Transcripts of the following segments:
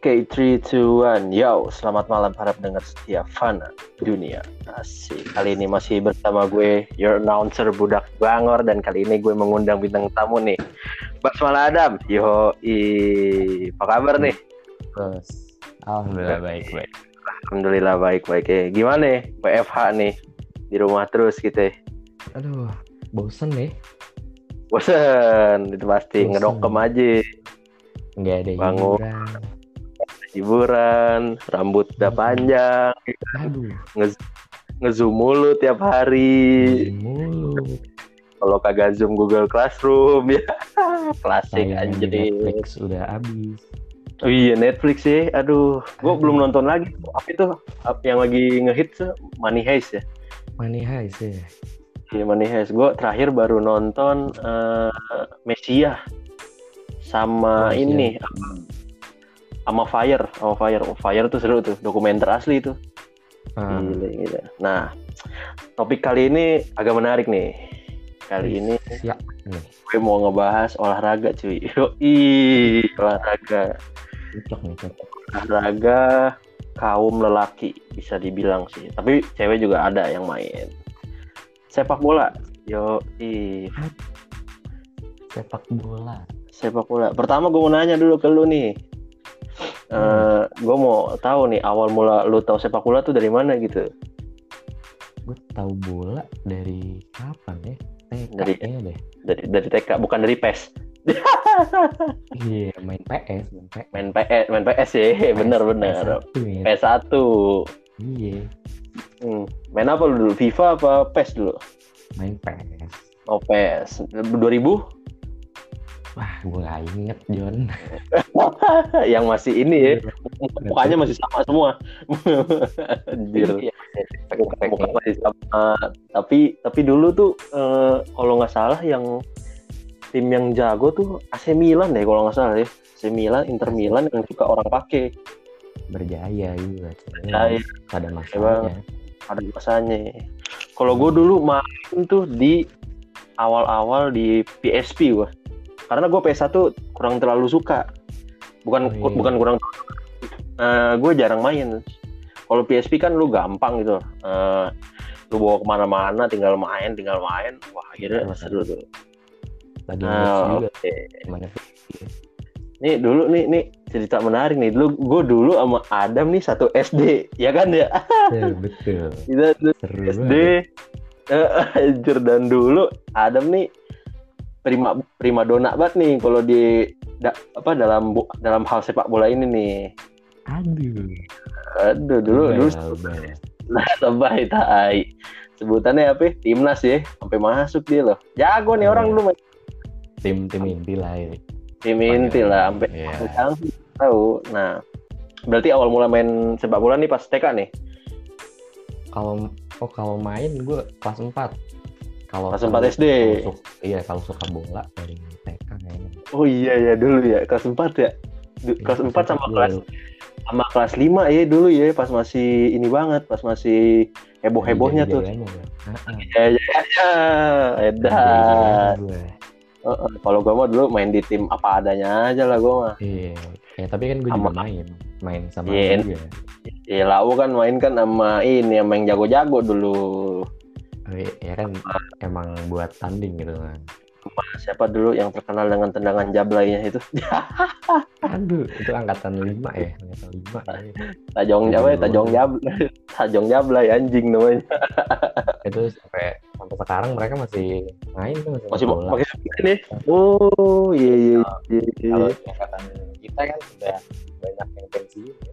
Oke, 3, 2, 1. Yo, selamat malam para pendengar setia Fana Dunia. Asik. Kali ini masih bersama gue, your announcer Budak Bangor. Dan kali ini gue mengundang bintang tamu nih. Basmala Adam. Yo, i. Apa kabar nih? Terus, alhamdulillah baik baik. Alhamdulillah baik-baik ya. Gimana nih WFH nih? Di rumah terus gitu ya. Aduh, bosen deh. Bosen, itu pasti Bosen. ngedokem aja. Nggak ada Bangun. hiburan. Hiburan, rambut udah panjang, Aduh, ngezoom mulu tiap hari. mulu. Kalau kagak zoom Google Classroom ya. Klasik anjir. Netflix udah habis. Oh iya Netflix sih. Aduh, gua Aduh. belum nonton lagi. Apa itu? Apa yang lagi ngehits tuh? Money Heist ya. Money Heist ya. Iya Money Heist. Gua terakhir baru nonton eh Mesia sama Oh, ini apa? Sama Fire, sama Fire. Oh, Fire tuh seru tuh, dokumenter asli itu. Ah, Gila, gila. Nah, topik kali ini agak menarik nih. Kali ini nih. gue mau ngebahas olahraga cuy. Yoi, olahraga. Cocok nih, cocok. olahraga kaum lelaki bisa dibilang sih tapi cewek juga ada yang main sepak bola yo Sepak bola. sepak bola pertama gue mau nanya dulu ke lu nih Eh, gue mau tahu nih awal mula lu tahu sepak bola tuh dari mana gitu Gue tahu bola dari kapan ya? TK Dari- deh. dari dari TK bukan dari PES Iya, main PS, main PS. main PS main PS ya bener bener PS1 ya. PS 1 Iya, hmm. main apa lu dulu FIFA apa PES dulu main PS. oh PES 2000 Wah, gue gak inget, John. yang masih ini ya. Mukanya masih sama semua. Anjir. Iya, muka masih sama. Tapi tapi dulu tuh eh, kalau nggak salah yang tim yang jago tuh AC Milan deh kalau nggak salah ya. AC Milan Inter Milan yang suka orang pakai berjaya juga. Berjaya. Pada masanya. ada masanya. Kalau gue dulu main tuh di awal-awal di PSP gua karena gue PS1 kurang terlalu suka. Bukan Oh, iya. bukan kurang gue jarang main. Kalau PSP kan lu gampang gitu. Eh, lu bawa ke mana-mana tinggal main tinggal main. Wah akhirnya Betul. seru tuh. Lagi Nah, juga. gimana nih dulu nih nih cerita menarik nih. Dulu gue dulu sama Adam nih satu SD ya kan ya? Ya, betul. kita tuh Seru SD banget. eh, anjir dan dulu Adam nih prima prima dona banget nih kalau di da- apa dalam dalam hal sepak bola ini nih Aduh. aduh dulu dulu lah, lebay. tai sebutannya apa ya? timnas ya sampai masuk dia loh jago nih Iya. orang dulu main Tim tim inti lah ya. tim inti lah sampai Iya. sekarang sih tahu nah berarti awal mula main sepak bola nih pas TK nih Kalau oh kalau main gue kelas 4. Kalau Kelas kalau- 4 SD. kalau iya, kalau suka bola dari TK kayaknya. oh iya ya dulu ya kelas 4 ya Du- Iya, kelas 4 sama dulu. kelas sama kelas 5 ya dulu ya pas masih ini banget pas masih heboh hebohnya tuh gue. Ya ya ya edan Jaya-jayanya gue. Heeh, kalau gua mah dulu main di tim apa adanya aja lah gua mah Iya. Ya, tapi kan gue juga main. Main sama Iya. juga. ya lau kan main kan sama ini sama yang jago-jago dulu iya, ya kan emang buat tanding gitu kan. Siapa dulu yang terkenal dengan tendangan jablainya itu Aduh, itu angkatan 5 ya, angkatan 5 ya. tajong Iya, ya tajong jablay tajong jablay anjing namanya Itu sampai sampai sekarang mereka masih main tuh masih, masih bola. masih ini oh iya iya iya, iya. Kalau di angkatan kita kan udah banyak yang pensiun. ya.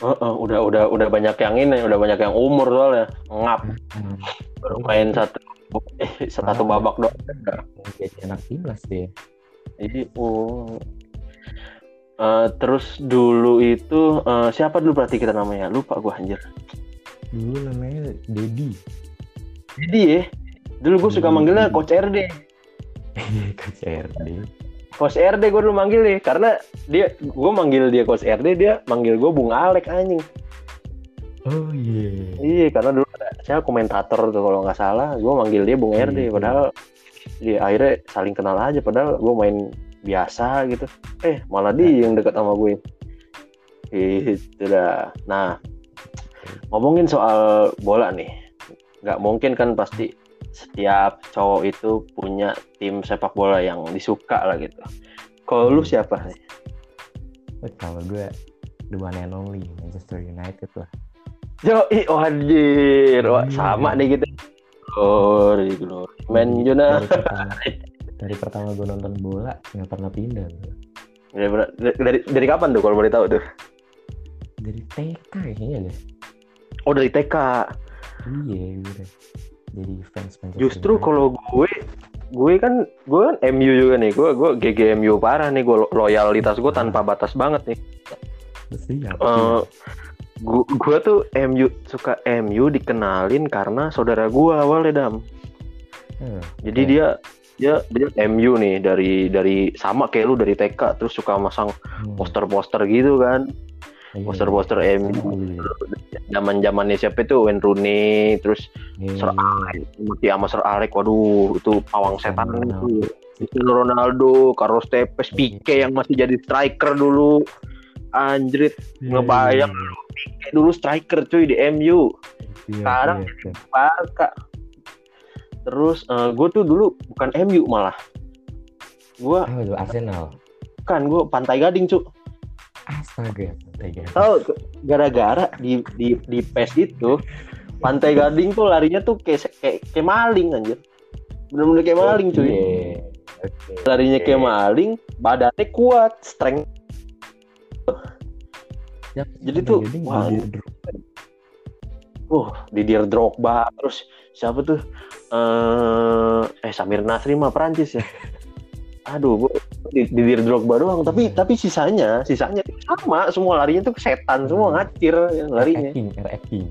Heeh, udah udah udah banyak yang ini udah banyak yang umur soalnya ngap Hmm. baru main satu eh, satu Ah. babak doang jadi anak timnas dia. Jadi, oh. Eh, terus dulu itu eh, siapa dulu berarti kita namanya? Lupa gua anjir. Dulu namanya Dedi. Jadi ya, dulu gua suka manggilnya Coach RD. Coach RD. Coach RD gua dulu manggil deh, karena dia gua manggil dia Coach RD, dia manggil gua Bung Alek anjing. Oh iya. Iya, karena dulu ada saya komentator tuh kalau nggak salah, gua manggil dia Bung RD, Hmm. padahal dia akhirnya saling kenal aja, padahal gua main biasa gitu. Eh, malah dia yang deket sama gue. Itu dah. Nah, ngomongin soal bola nih, nggak mungkin kan pasti setiap cowok itu punya tim sepak bola yang disuka lah gitu. Kalau lu siapa? Kalau gue the one and only Manchester United lah. Yo, ih, oh anjir, Wah, Iya. sama nih kita. Glory, glory. Man United. Dari pertama, dari pertama gue nonton bola nggak pernah pindah. Dari, dari, dari kapan tuh kalau boleh tahu tuh? Dari TK kayaknya deh. Oh dari TK. Iya udah. Jadi fans Manchester Justru United. kalau gue, gue kan gue kan MU juga nih. Gue gue GGMU parah nih. Gue loyalitas gue tanpa batas banget nih. Siap, Eh, siap. gue gue tuh MU suka MU dikenalin karena saudara gue awalnya dam. Hmm, Jadi oke. dia dia dia MU nih dari dari sama kayak lu dari TK terus suka masang Hmm, poster-poster gitu kan. Iya, Poster-poster iya. MU. Sama juga. Zaman zamannya siapa itu Wayne Rooney terus Iya, Sir Alex, mati sama Sir Alex, waduh itu pawang setan Ronaldo. itu. Cristiano Ronaldo, Carlos Tevez, Pique yang masih jadi striker dulu. Anjrit, iya, ngebayang iya, Pique dulu striker cuy di MU. iya, sekarang iya, iya. Barca. Terus gue tuh dulu bukan MU malah. Gue Arsenal. kan gue Pantai Gading cu. Astaga. Tahu gara-gara di di di PES itu Pantai Gading tuh larinya tuh kayak kayak, kayak maling anjir. Bener-bener kayak maling cuy. Oke. larinya Oke. kayak maling, badannya kuat, strength. Siap, Jadi tuh, wah. Uh, Didier Drogba, terus siapa tuh? Eh, eh Samir Nasri mah Prancis ya. Aduh, gua di- Didier Drogba doang, tapi Iya. tapi sisanya, sisanya sama, semua larinya tuh setan, semua ngacir yang larinya. King, RF King.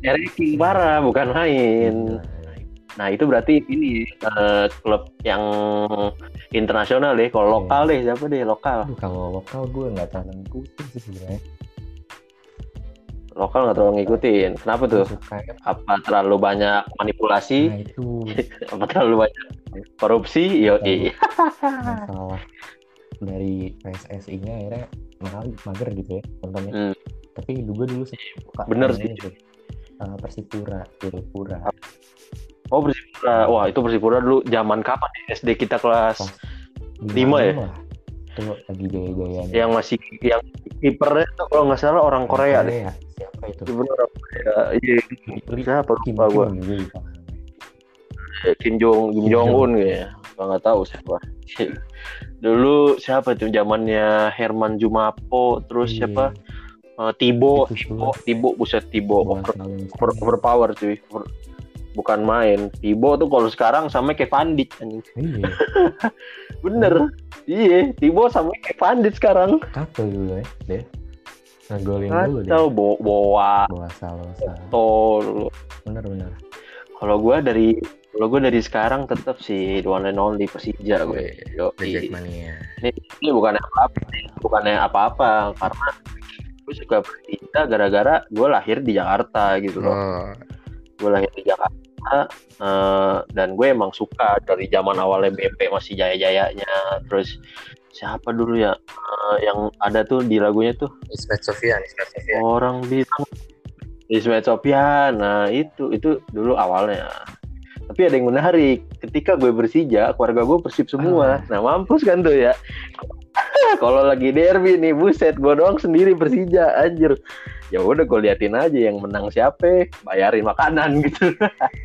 Eric King parah, bukan main. Nah, itu berarti ini eh, klub yang internasional deh. Kalau Iya. lokal deh, siapa deh lokal? Aduh, kalau lokal gue nggak terlalu ngikutin sih sebenarnya. Lokal nggak terlalu ngikutin. Kenapa tuh? Gue suka apa terlalu banyak manipulasi nah itu apa terlalu banyak korupsi yo Terlalu. masalah dari PSSI-nya akhirnya mahal mager gitu ya contohnya. Hmm. Tapi gue dulu suka Bener sih. ini tuh, uh, Persipura, Persipura. oh Persipura wah itu Persipura dulu zaman kapan ya? SD kita kelas Lima ya? lah. Itu lagi jaya-jayanya. yang masih yang kipernya tuh kalau nggak salah orang Korea deh Korea. Siapa itu? kipernya orang Korea iya siapa lupa gue. Kim Jong Kim Jong Un ya. Nggak tahu siapa. Dulu siapa tuh zamannya Herman Jumapo terus Iya. siapa? Eh, Tibo Itu Tibo Tibo buset Tibo. Gua over, selalu over, overpower cuy. Over- bukan main. Tibo tuh kalau sekarang sama kayak Van Dijk anjing. Iya, bener. Iya Tibo sama kayak Van Dijk sekarang. Kacau dulu ya, deh. Ngegolin dulu deh. kacau Bo Boa. Bawa salah, salah. Tol Bener-bener. kalau gue dari kalau gue dari sekarang tetap sih the one and only Persija gue yo Mania. ini bukan apa-apa bukannya apa-apa karena gue suka Persija gara-gara gue lahir di Jakarta gitu loh. Oh, gue lahir di Jakarta eh, dan gue emang suka dari zaman awalnya BP masih jaya-jayanya. Terus siapa dulu ya eh, yang ada tuh di lagunya tuh? Ismet Sofian, Ismet Sofian. orang bilang Ismet Sopian nah itu itu dulu awalnya tapi ada yang menarik ketika gue Persija keluarga gue Persib semua nah mampus kan tuh ya kalau lagi derby nih buset gue doang sendiri Persija anjir ya udah gue liatin aja yang menang siapa bayarin makanan gitu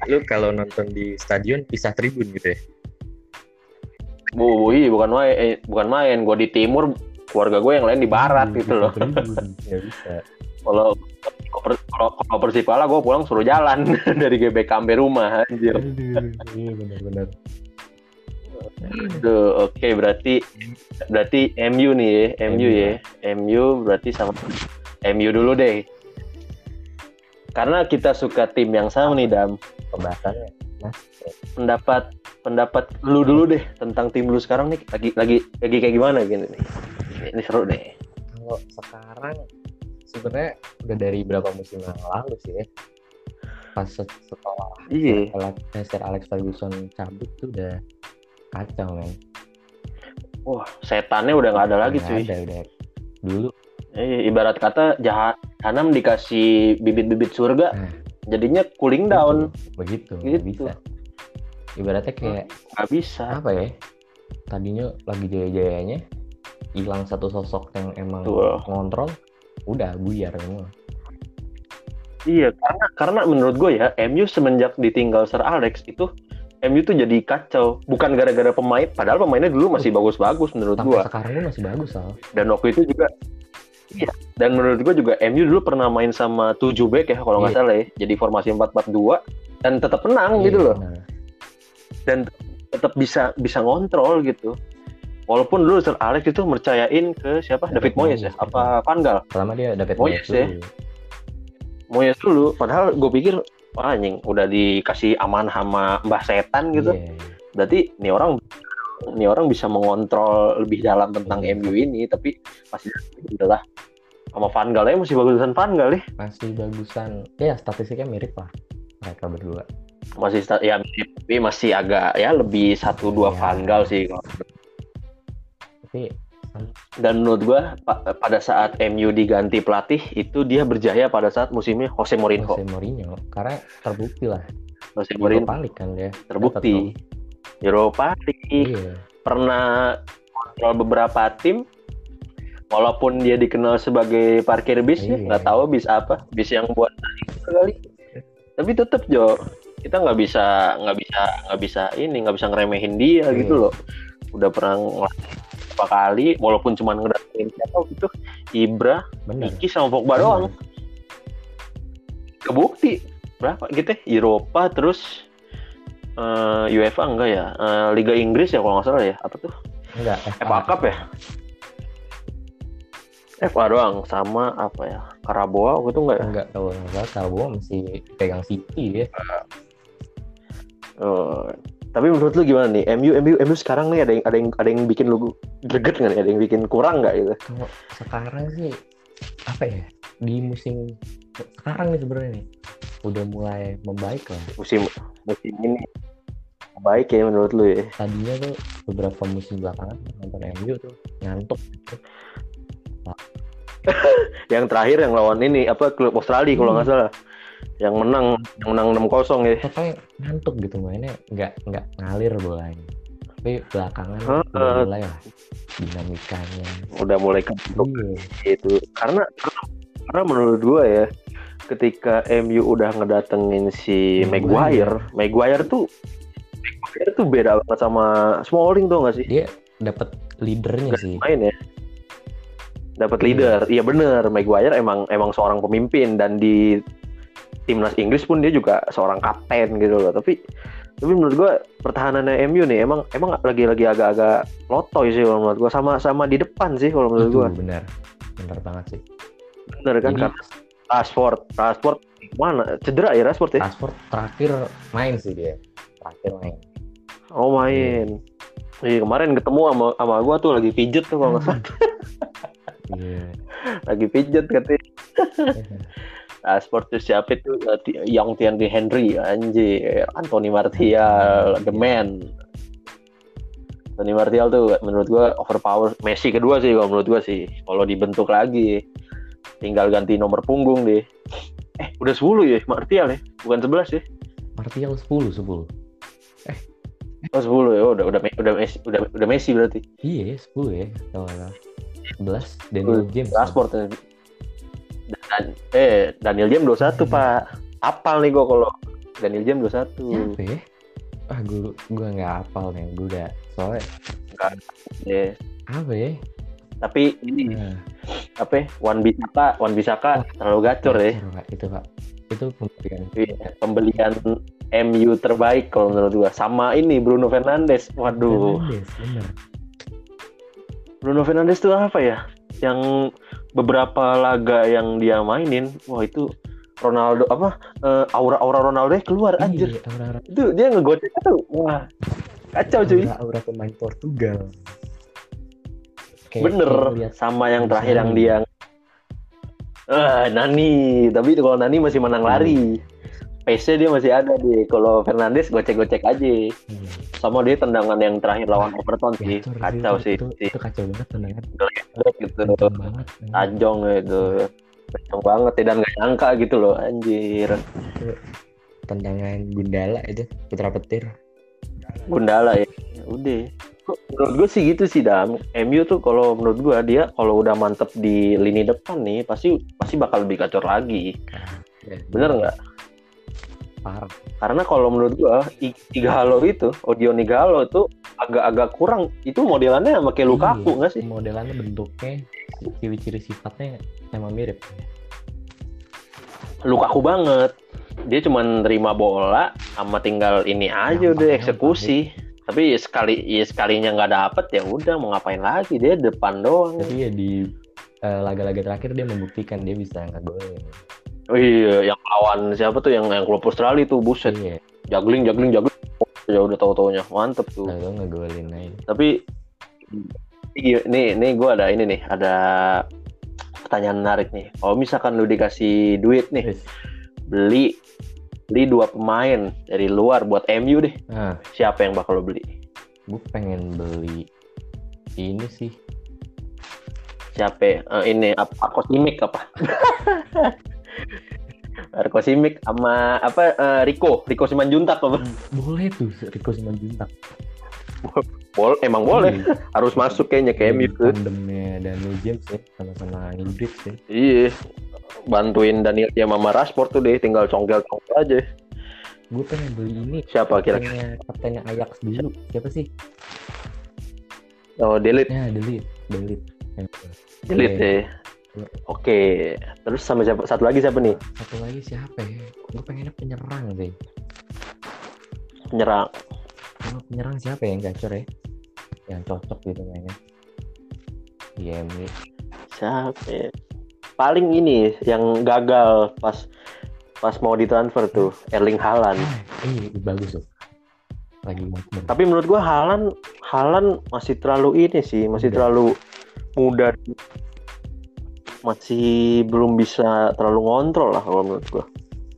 Lu kalau nonton di stadion pisah tribun gitu ya? Bu, iya, bukan main, eh, bukan main. Gue di timur, keluarga gue yang lain di barat gitu loh. Ya bisa. Kalau kalau kalah, gue pulang suruh jalan dari GBK sampai rumah, anjir. Iya benar-benar. Aduh, oke berarti berarti MU nih ya, MU ya, MU berarti sama MU dulu deh. Karena kita suka tim yang sama nih Dam. Pembahasannya. Pendapat pendapat lu dulu deh tentang tim lu sekarang nih lagi lagi lagi kayak gimana gini nih. Ini, ini seru deh. Kalau sekarang sebenarnya udah dari berapa musim yang lalu sih ya. Pas set- setelah Iya. Sir Alex Ferguson cabut tuh udah kacau men. Wah, setannya udah nggak ada lagi Nggak cuy. Ada udah. Dulu Eh, ibarat kata jahat tanam dikasih bibit-bibit surga, Nah, jadinya cooling down. begitu nggak Gitu. bisa ibaratnya kayak Nggak bisa. apa ya tadinya lagi jaya-jayanya hilang satu sosok yang emang Betul. ngontrol udah buyar semua Iya, karena karena menurut gue ya, MU semenjak ditinggal Sir Alex itu MU tuh jadi kacau. Bukan gara-gara pemain, padahal pemainnya dulu masih bagus-bagus menurut gue. sekarang pun masih bagus Sal Dan waktu itu juga Iya, dan menurut gue juga MU dulu pernah main sama 7 back ya kalau nggak Iya. salah ya. Jadi formasi 4-4-2 dan tetap menang gitu Iya, loh. benar. Dan tetap bisa bisa ngontrol gitu. Walaupun dulu Sir Alex itu mercayain ke siapa? David David Moyes ya? Moyes, Apa Van Gaal? pertama dia David Moyes Moyes ya. dulu. Moyes dulu. Padahal gue pikir wah anjing udah dikasih aman sama Mbah Setan gitu. Iya. Berarti nih orang nih orang bisa mengontrol lebih dalam tentang Iya. MU ini tapi masih udahlah sama Van Gaal aja masih bagusan Van Gaal ya. masih bagusan ya statistiknya mirip lah mereka berdua Masih ya mirip, tapi masih agak ya lebih satu dua Iya. Van Gaal sih kalau tapi dan menurut gua pa- pada saat MU diganti pelatih itu dia berjaya pada saat musimnya Jose Mourinho. Jose Mourinho. Karena terbukti lah. Jose Mourinho League kan dia. terbukti. Europa League. Iya. Pernah kontrol beberapa tim. Walaupun dia dikenal sebagai parkir bis ya Iya. nggak tahu bis apa. Bis yang buat kali tapi tetap Jo. Kita nggak bisa nggak bisa nggak bisa ini nggak bisa ngeremehin dia Iya. gitu loh. Udah pernah ngelatih beberapa kali walaupun cuma ngedatengin siapa gitu Ibra Iki sama Pogba Benar. doang. Kebukti. Berapa gitu ya? Eropa terus eh, UEFA enggak ya? Eh, Liga Inggris ya kalau nggak salah ya? Apa tuh? Enggak FA Cup ya? FA doang sama apa ya? Karaboa waktu itu enggak ya? Enggak kalau nggak salah Kalbo masih pegang City dia Eh, tapi menurut lu gimana nih? MU MU MU sekarang nih ada yang ada yang ada yang bikin lu greget nggak nih? Ada yang bikin kurang nggak gitu? Kalau sekarang sih apa ya di musim sekarang nih sebenarnya nih udah mulai membaik lah. Musim musim ini baik ya menurut lu ya. Tadinya tuh beberapa musim belakangan nonton MU tuh ngantuk yang terakhir yang lawan ini apa klub Australia kalau nggak salah yang menang yang menang 6-0 ya. Pokoknya ngantuk gitu mainnya nggak nggak ngalir bolanya. Tapi belakangan Heeh. udah mulai lah dinamikanya. Udah mulai kebentuk iya. gitu. Karena karena menurut gua ya ketika MU udah ngedatengin si Maguire. Maguire tuh Maguire tuh beda banget sama Smalling tuh gak sih? Dia dapat leadernya Nggak sih. main ya? Dapat Iya. leader iya bener. Maguire emang emang seorang pemimpin dan di timnas Inggris pun dia juga seorang kapten gitu loh. Tapi tapi menurut gua pertahanannya MU nih emang emang lagi-lagi agak-agak lotoy sih kalau menurut gua. Sama sama di depan sih kalau menurut gua. Benar. Benar banget sih. Bener kan? Jadi- karena Rashford Rashford mana? Cedera ya Rashford ya? Rashford terakhir main sih dia. Terakhir main. Oh main. Iya kemarin ketemu sama sama gua tuh lagi pijet tuh kalau nggak salah. Iya. Lagi pijet katanya Rashford tuh siapa itu Eh, Ti- Young Thierry Henry anjir. Anthony Martial the man. Anthony Martial tuh menurut gua overpower. Messi kedua sih kalau menurut gua sih. Kalau dibentuk lagi tinggal ganti nomor punggung deh. Eh udah 10 ya Martial ya? Bukan 11 ya? Martial 10 10 oh 10 ya udah udah udah Messi udah udah Messi berarti. Iya 10 ya salah. 11 Daniel James. Rashford. Dan, eh Daniel James 21 pak. Apal nih gua kalau Daniel James 21 siapa ya? Ah gue gue nggak hafal nih gue udah soalnya Ya, apa ya? Tapi ini nah, apa ya, Wan Bisaka Wan Bisaka terlalu gacor ya. itu pak. Itu Iya, pembelian MU terbaik kalau menurut gua. Sama ini Bruno Fernandes. Waduh. Fernandes, bener Bruno Fernandes tuh apa ya yang beberapa laga yang dia mainin wah itu Ronaldo apa eh, aura-aura Ronaldo keluar anjir. Iya, aura-aura. Itu dia ngegocek tuh wah kacau cuy. Aura pemain Portugal. Kayak- bener kayak sama yang terakhir yang dia ah Nani. Tapi kalau Nani masih menang lari. Hmm. pace dia masih ada deh kalau Fernandes gocek-gocek aja. Iya. Sama dia tendangan yang terakhir lawan Everton Ya, sih. itu, kacau itu, sih itu, sih. itu kacau banget tendangan. Gitu. Kenceng banget tajong gitu. Kenceng banget ya dan gak nyangka gitu loh anjir. Itu tendangan Gundala itu putra petir. Gundala ya udah. Menurut gue sih gitu sih dam. MU tuh kalau menurut gue dia kalau udah mantep di lini depan nih pasti pasti bakal lebih gacor lagi. Ya, bener nggak parah. Karena kalau menurut gua Igalo itu Odion Igalo itu agak-agak kurang. Itu modelannya sama kayak Lukaku Iya, nggak sih? modelannya bentuknya ciri-ciri sifatnya emang mirip. Lukaku banget. Dia cuma terima bola sama tinggal ini aja udah eksekusi. tapi ya sekali ya sekalinya nggak dapet ya udah mau ngapain lagi? Dia depan doang. Tapi ya di eh, laga-laga terakhir dia membuktikan dia bisa ngegolin oh iya yang lawan siapa tuh? Yang yang klub Australia tuh buset. Iya. Juggling juggling juggling. Ya udah tahu taunya mantep tuh. Lalu ngegolin aja. Tapi ini ini, ini gue ada ini nih ada pertanyaan menarik nih. Kalau misalkan lu dikasih duit nih beli beli dua pemain dari luar buat MU deh. Nah siapa yang bakal lo beli? Gue pengen beli ini sih. Siapa? Eh, ini apa? Simic apa Arko Simic sama apa eh, Rico. Rico Simanjuntak apa boleh tuh Rico Simanjuntak. Bol emang boleh. Iya. harus masuk kayaknya ke MU tuh tandemnya Daniel James ya sama-sama Inggris ya. Iya. Bantuin Daniel dia sama Rashford tuh deh tinggal congkel-congkel aja. Gue pengen beli ini. Siapa kira-kira? Kaptennya Ajax dulu. Siapa sih? Oh delete. Ya delete. Delete. Delete Oke. deh oke terus sama siapa satu lagi siapa nih? Satu lagi siapa ya? Gue pengennya penyerang sih. Penyerang. Kalau penyerang siapa ya? Yang gacor ya? Yang cocok gitu mainnya. Iya MU siapa ya? paling ini yang gagal pas pas mau ditransfer tuh Erling Haaland. Ah iya bagus tuh. Lagi mau tapi menurut gua Haaland Haaland masih terlalu ini sih masih Muda. terlalu muda masih belum bisa terlalu ngontrol lah kalau menurut gua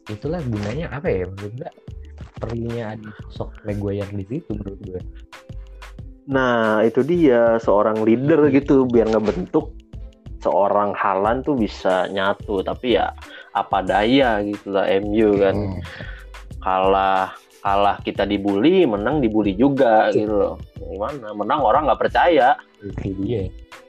itulah gunanya apa ya menurut gue perlunya ada sosok Maguire di situ menurut gue Nah, itu dia seorang leader gitu biar ngebentuk seorang Halan tuh bisa nyatu. Tapi ya apa daya gitu lah MU kan. Hmm. Kalah kalah kita dibully, menang dibully juga gitu loh. Gimana? Menang orang nggak percaya. itu dia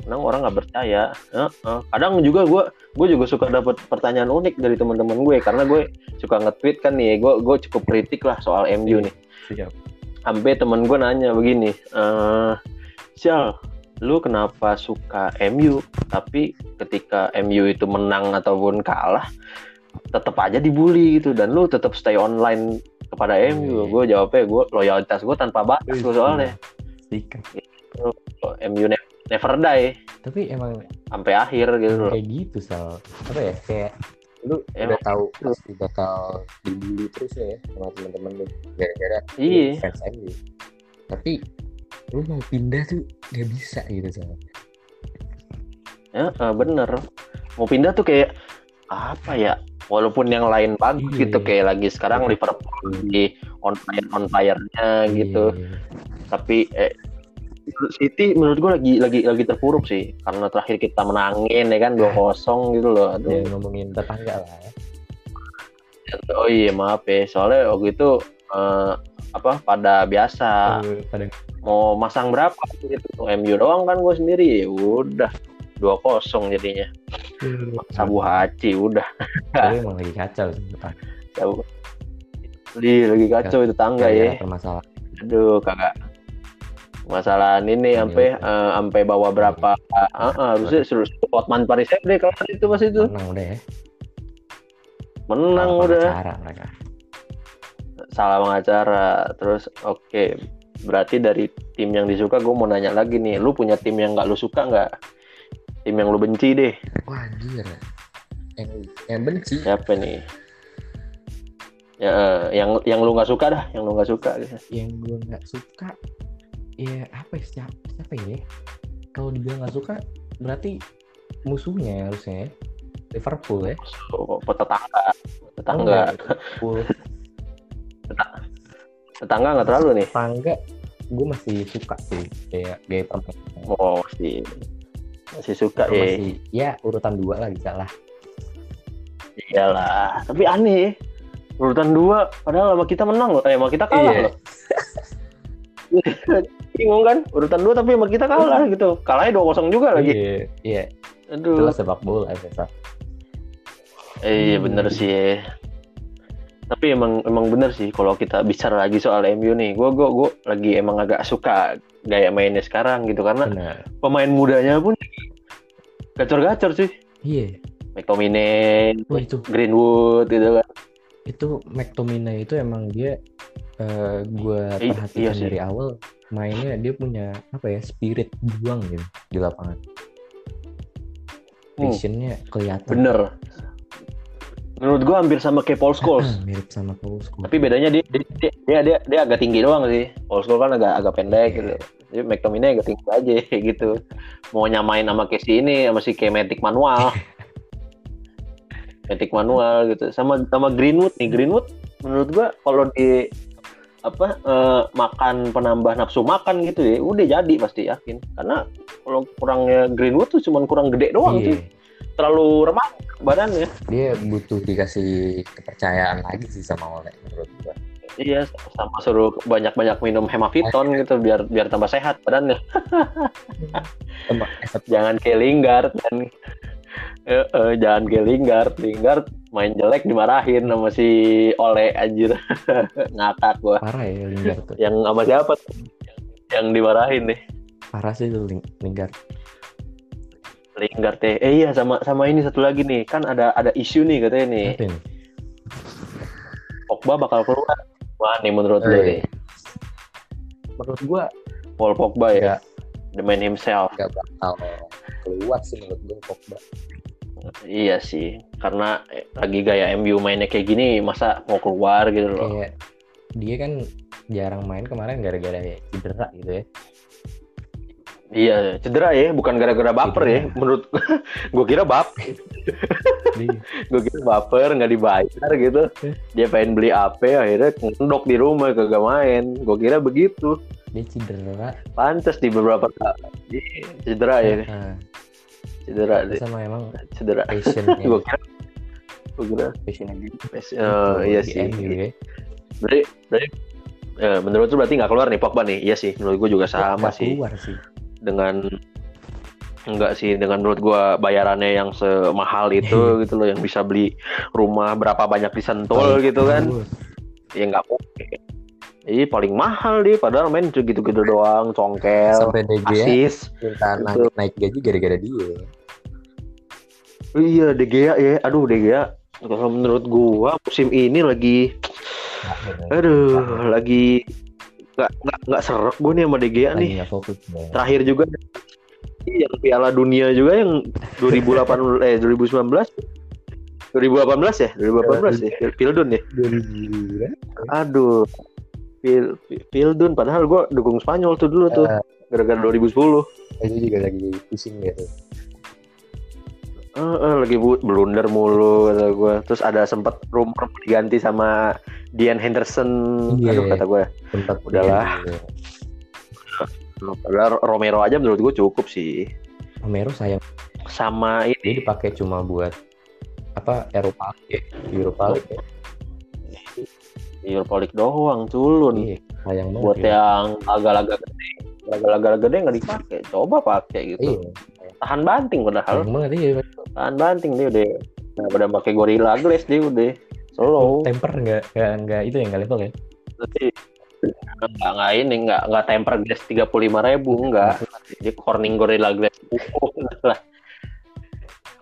Menang orang nggak percaya. Heeh. Kadang juga gue gue juga suka dapat pertanyaan unik dari teman-teman gue karena gue suka nge-tweet kan nih. Gue gue cukup kritik lah soal MU nih siap sampai temen gue nanya begini eh Sial lu kenapa suka MU tapi ketika MU itu menang ataupun kalah tetap aja dibully gitu dan lu tetap stay online kepada MU Iya. gue jawabnya gue loyalitas gue tanpa batas gue soalnya. MU ne- never die. Tapi emang sampai akhir gitu loh. kayak gitu sal. Apa ya kayak lu Emang udah tahu pasti bakal dibully terus ya sama teman-teman lu. Gara-gara Iya. fans MU tapi lu mau pindah tuh gak bisa gitu sal. Ya bener. Mau pindah tuh kayak apa ya? Walaupun yang lain bagus Iya. gitu kayak lagi sekarang Liverpool di on fire on fire-nya gitu. Iya. tapi eh, City menurut gue lagi lagi lagi terpuruk sih. Karena terakhir kita menangin ya kan 2-0 gitu loh. Aduh. Jangan ngomongin tetangga lah ya. oh iya maaf ya. Soalnya waktu itu eh, apa pada biasa. Eh, pada mau masang berapa gitu? MU doang kan gue sendiri. Ya udah 2-0 jadinya. Sabu haci udah. Tapi emang lagi kacau sabu Di, lagi kacau itu tangga ya. Gara-gara permasalahan. Aduh kagak masalah ini Iya, sampai eh, sampai bawa berapa ah, ah, harusnya suruh Otman Paris deh kalau itu pas itu. Menang udah ya? Menang Salah udah. pengacara mereka? Salah pengacara. Terus oke berarti dari tim yang disuka gue mau nanya lagi nih lu punya tim yang nggak lu suka nggak? Tim yang lu benci deh. Wah anjir. Yang yang benci? Siapa nih? Ya eh, yang yang lu nggak suka dah yang lu nggak suka. Gitu. yang gue nggak suka ya apa ya siapa, siapa ya kalau dia nggak suka berarti musuhnya harusnya ya. Liverpool ya so, tetangga tetangga Liverpool tetangga nggak terlalu nih tetangga gue masih suka sih kayak gaya Oh sih masih suka ya. masih ya urutan dua lah bisa lah Iyalah. Tapi aneh. ya. Urutan dua, padahal sama kita menang loh. Eh, sama kita kalah Iya. loh. Bingung kan? Urutan dua tapi sama kita kalah gitu. Kalahnya 2-0 juga lagi. iya iya Aduh. itulah sepak bola biasa Eh, iya Hmm. bener sih. Tapi emang emang bener sih kalau kita bicara lagi soal MU nih. Gue gue gue lagi emang agak suka gaya mainnya sekarang gitu karena benar pemain mudanya pun gacor-gacor sih. iya McTominay, wah itu Greenwood gitu kan. itu McTominay itu emang dia eh gue I- perhatikan iya sih. dari awal mainnya dia punya apa ya spirit juang gitu di lapangan Hmm. visionnya kelihatan Bener. Menurut gue hampir sama kayak Paul Scholes. Mirip sama Paul Scholes. Tapi bedanya dia dia, dia dia dia agak tinggi doang sih. Paul Scholes kan agak agak pendek Iya. gitu. Jadi McTominay agak tinggi aja gitu. Mau nyamain sama Casey ini sama si Kemetik manual. Metik manual gitu. Sama sama Greenwood nih. Greenwood menurut gua kalau di apa eh, makan penambah nafsu makan gitu ya udah jadi pasti yakin karena kalau kurangnya Greenwood tuh cuman kurang gede doang Iya, sih terlalu remah badannya dia butuh dikasih kepercayaan lagi sih sama Ole menurut gue. Iya, sama suruh banyak-banyak minum hemaviton gitu biar biar tambah sehat badannya. Jangan kayak Lingard dan Eh, eh, jangan kayak Lingard. Lingard main jelek dimarahin sama si Ole anjir. Ngakak gua. parah ya Lingard tuh. Yang sama siapa? tuh? Yang dimarahin nih. Parah sih tuh Ling- Lingard. Lingard teh. Eh iya sama sama ini satu lagi nih. Kan ada ada isu nih katanya nih. Apa ini? Pogba bakal keluar. Wah, nih menurut lu Eh, nih. Menurut gua Paul Pogba ya, nggak the man himself. nggak bakal keluar sih menurut gue Pogba. Iya sih, karena eh, lagi gaya MU mainnya kayak gini, masa mau keluar gitu loh. Kayak dia kan jarang main kemarin gara-gara cedera gitu ya. Iya, cedera ya, bukan gara-gara baper ya. Cedera. Menurut gue kira bap, Dia, gue kira baper nggak dibayar gitu. Dia pengen beli AP, akhirnya ngendok di rumah kagak main. Gue kira begitu. dia cedera. Pantes di beberapa Iya, cedera ya, Nah, cedera, sama emang cedera. passionnya. Gue kira, gue kira, passionnya dia. eh, iya sih. Ya. Berarti, berarti eh, menurut lu berarti nggak keluar nih Pogba nih? Iya sih, menurut gue juga sama sih. keluar sih. dengan enggak sih dengan menurut gua bayarannya yang semahal itu gitu loh yang bisa beli rumah berapa banyak di Sentul gitu kan ya nggak mungkin Iya paling mahal dia padahal main gitu-gitu doang congkel Sampai De Gea asis. Minta Gitu. naik, gaji gara-gara dia. Iya Gea ya. Aduh Gea. Kalau menurut gua musim ini lagi aduh lagi nggak nggak nggak serek gua nih sama Gea Lagi nih fokus. ya. terakhir juga Iya, yang Piala Dunia juga yang 2018 eh 2019 2018 ya? 2018 ya? Pil- Pildun ya? 2000 aduh Pil, Pildun padahal gue dukung Spanyol tuh dulu tuh gara-gara 2010 Itu juga lagi pusing gitu. Eh, eh, lagi bu- blunder mulu kata gue terus ada sempat rumor diganti sama Dian Henderson Iya. aduh kata gue Tempat Udahlah. dia. padahal Romero aja menurut gue cukup sih Romero sayang sama dia ini dipakai cuma buat apa Eropa ya. Ya. Europa League doang culun Iya, sayang banget. buat ya. yang agak-agak gede agak-agak gede nggak dipakai coba pakai gitu. Iya, tahan banting padahal. Sayang banget iya. tahan banting dia udah. Nah, udah pakai gorilla glass dia udah. Slow. Temper nggak nggak itu yang nggak level ya. tapi nggak nggak ini nggak nggak temper glass tiga puluh lima ribu nggak. Dia corning gorilla glass. Lah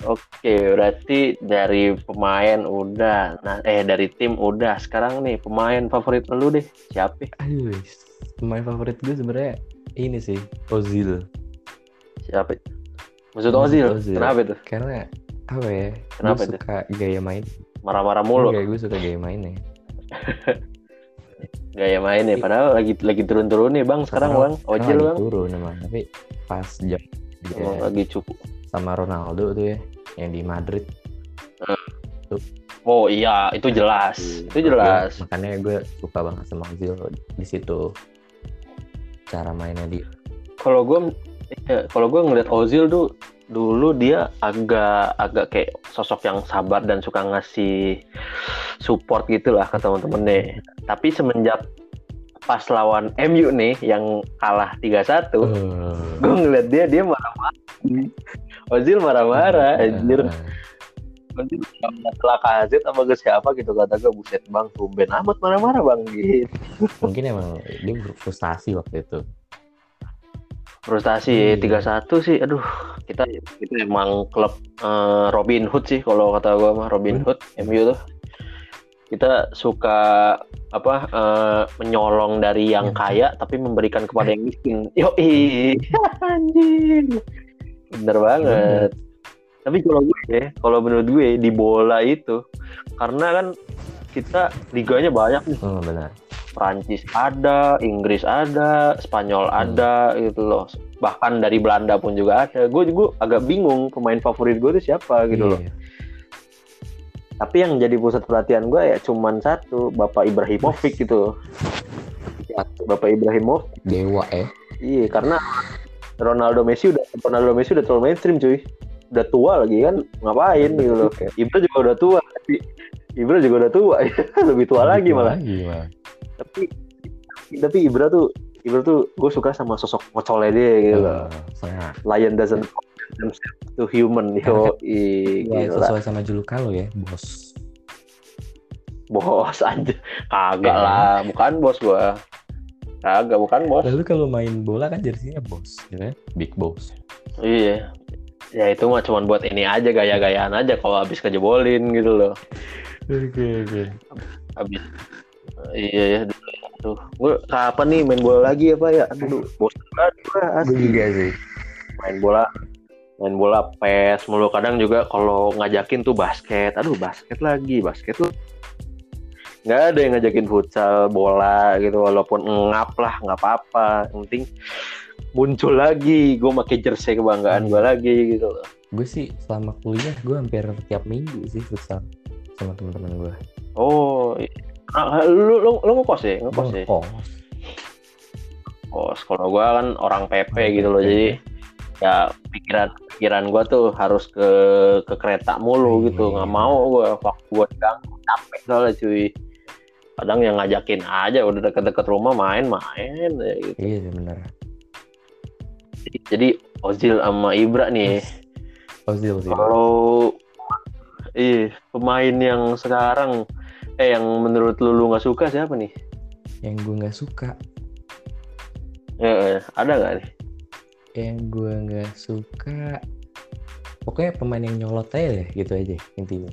Oke, berarti dari pemain udah, nah eh dari tim udah. Sekarang nih pemain favorit lu deh, siapa? Aduh, pemain favorit gue sebenarnya ini sih Ozil. Siapa? Maksud Ozil, Ozil. kenapa itu? Karena apa ya? Kenapa gue itu? suka gaya main. Marah-marah mulu. Enggak, gue suka gaya mainnya. gaya mainnya padahal lagi lagi turun-turun nih bang sekarang bang lagi bang turun emang, tapi pas jam dia Emang lagi cukup sama Ronaldo tuh ya yang di Madrid. Oh iya itu jelas. Itu jelas. Makanya gue suka banget sama Ozil di situ. Cara mainnya dia. Kalau gue, ya, kalau gue ngeliat Ozil tuh dulu dia agak agak kayak sosok yang sabar dan suka ngasih support gitulah ke teman-temannya. Tapi semenjak pas lawan MU nih yang kalah 3-1, Uh, gue ngeliat dia dia marah-marah. Ozil marah-marah, anjir. Ozil setelah KZ apa ke siapa gitu kata gue buset bang tumben amat marah-marah bang gitu. Mungkin emang dia frustasi waktu itu. Frustasi Iya. tiga satu sih, aduh kita kita emang klub eh, Robin Hood sih kalau kata gue mah Robin Hood MU tuh kita suka apa eh, menyolong dari yang Iya. kaya tapi memberikan kepada yang miskin. Yo anjing, bener banget. Tapi kalau gue, kalau menurut gue di bola itu karena kan kita liganya banyak nih. Oh, benar. Prancis ada, Inggris ada, Spanyol Hmm. ada gitu loh. Bahkan dari Belanda pun juga ada. Gue juga agak bingung pemain favorit gue itu siapa gitu loh. Tapi yang jadi pusat perhatian gue ya cuman satu, Bapak Ibrahimovic gitu. Ya, Bapak Ibrahimovic. Dewa eh. Iya, karena Ronaldo Messi udah Ronaldo Messi udah terlalu mainstream cuy. Udah tua lagi kan, ngapain gitu loh. Ibra juga udah tua. Ibra juga udah tua, lebih tua lagi malah. Lagi malah. tapi tapi Ibra tuh Ibra tuh gue suka sama sosok ngocolnya dia gitu loh. Oh, sangat. Lion doesn't themselves to human yo i Ya, sesuai sama julukan lo ya, bos. bos aja kagak Ya. lah bukan bos gua kagak bukan bos Lalu kalau main bola kan jersinya bos, ya kan? Big boss. iya ya itu mah cuman buat ini aja gaya-gayaan aja kalau habis kejebolin gitu loh Oke, oke. habis iya ya tuh gue kapan nih main bola lagi apa ya aduh bosan banget gua asli. juga sih. main bola main bola pes mulu. Kadang juga kalau ngajakin tuh basket. Aduh basket lagi basket tuh nggak ada yang ngajakin futsal bola gitu. Walaupun ngap lah nggak apa-apa. Yang penting muncul lagi. Gue pakai jersey kebanggaan gue lagi gitu loh. Gue sih selama kuliah gue hampir tiap minggu sih futsal sama teman-teman gue. oh i- ah, lu lu lu ngekos ya ngekos ya Kos. kos kalau gue kan orang PP gitu loh jadi ya pikiran pikiran gue tuh harus ke ke kereta mulu gitu Iya. nggak mau gue waktu gue diganggu capek soalnya cuy kadang yang ngajakin aja udah deket-deket rumah main-main ya gitu. Iya sih bener. jadi Ozil sama Ibra nih Ozil sih. kalau ih pemain yang sekarang eh yang menurut lu lu nggak suka siapa nih Yang gue nggak suka, Eh, eh, ada nggak nih yang gue nggak suka, pokoknya pemain yang nyolot aja deh, gitu aja intinya.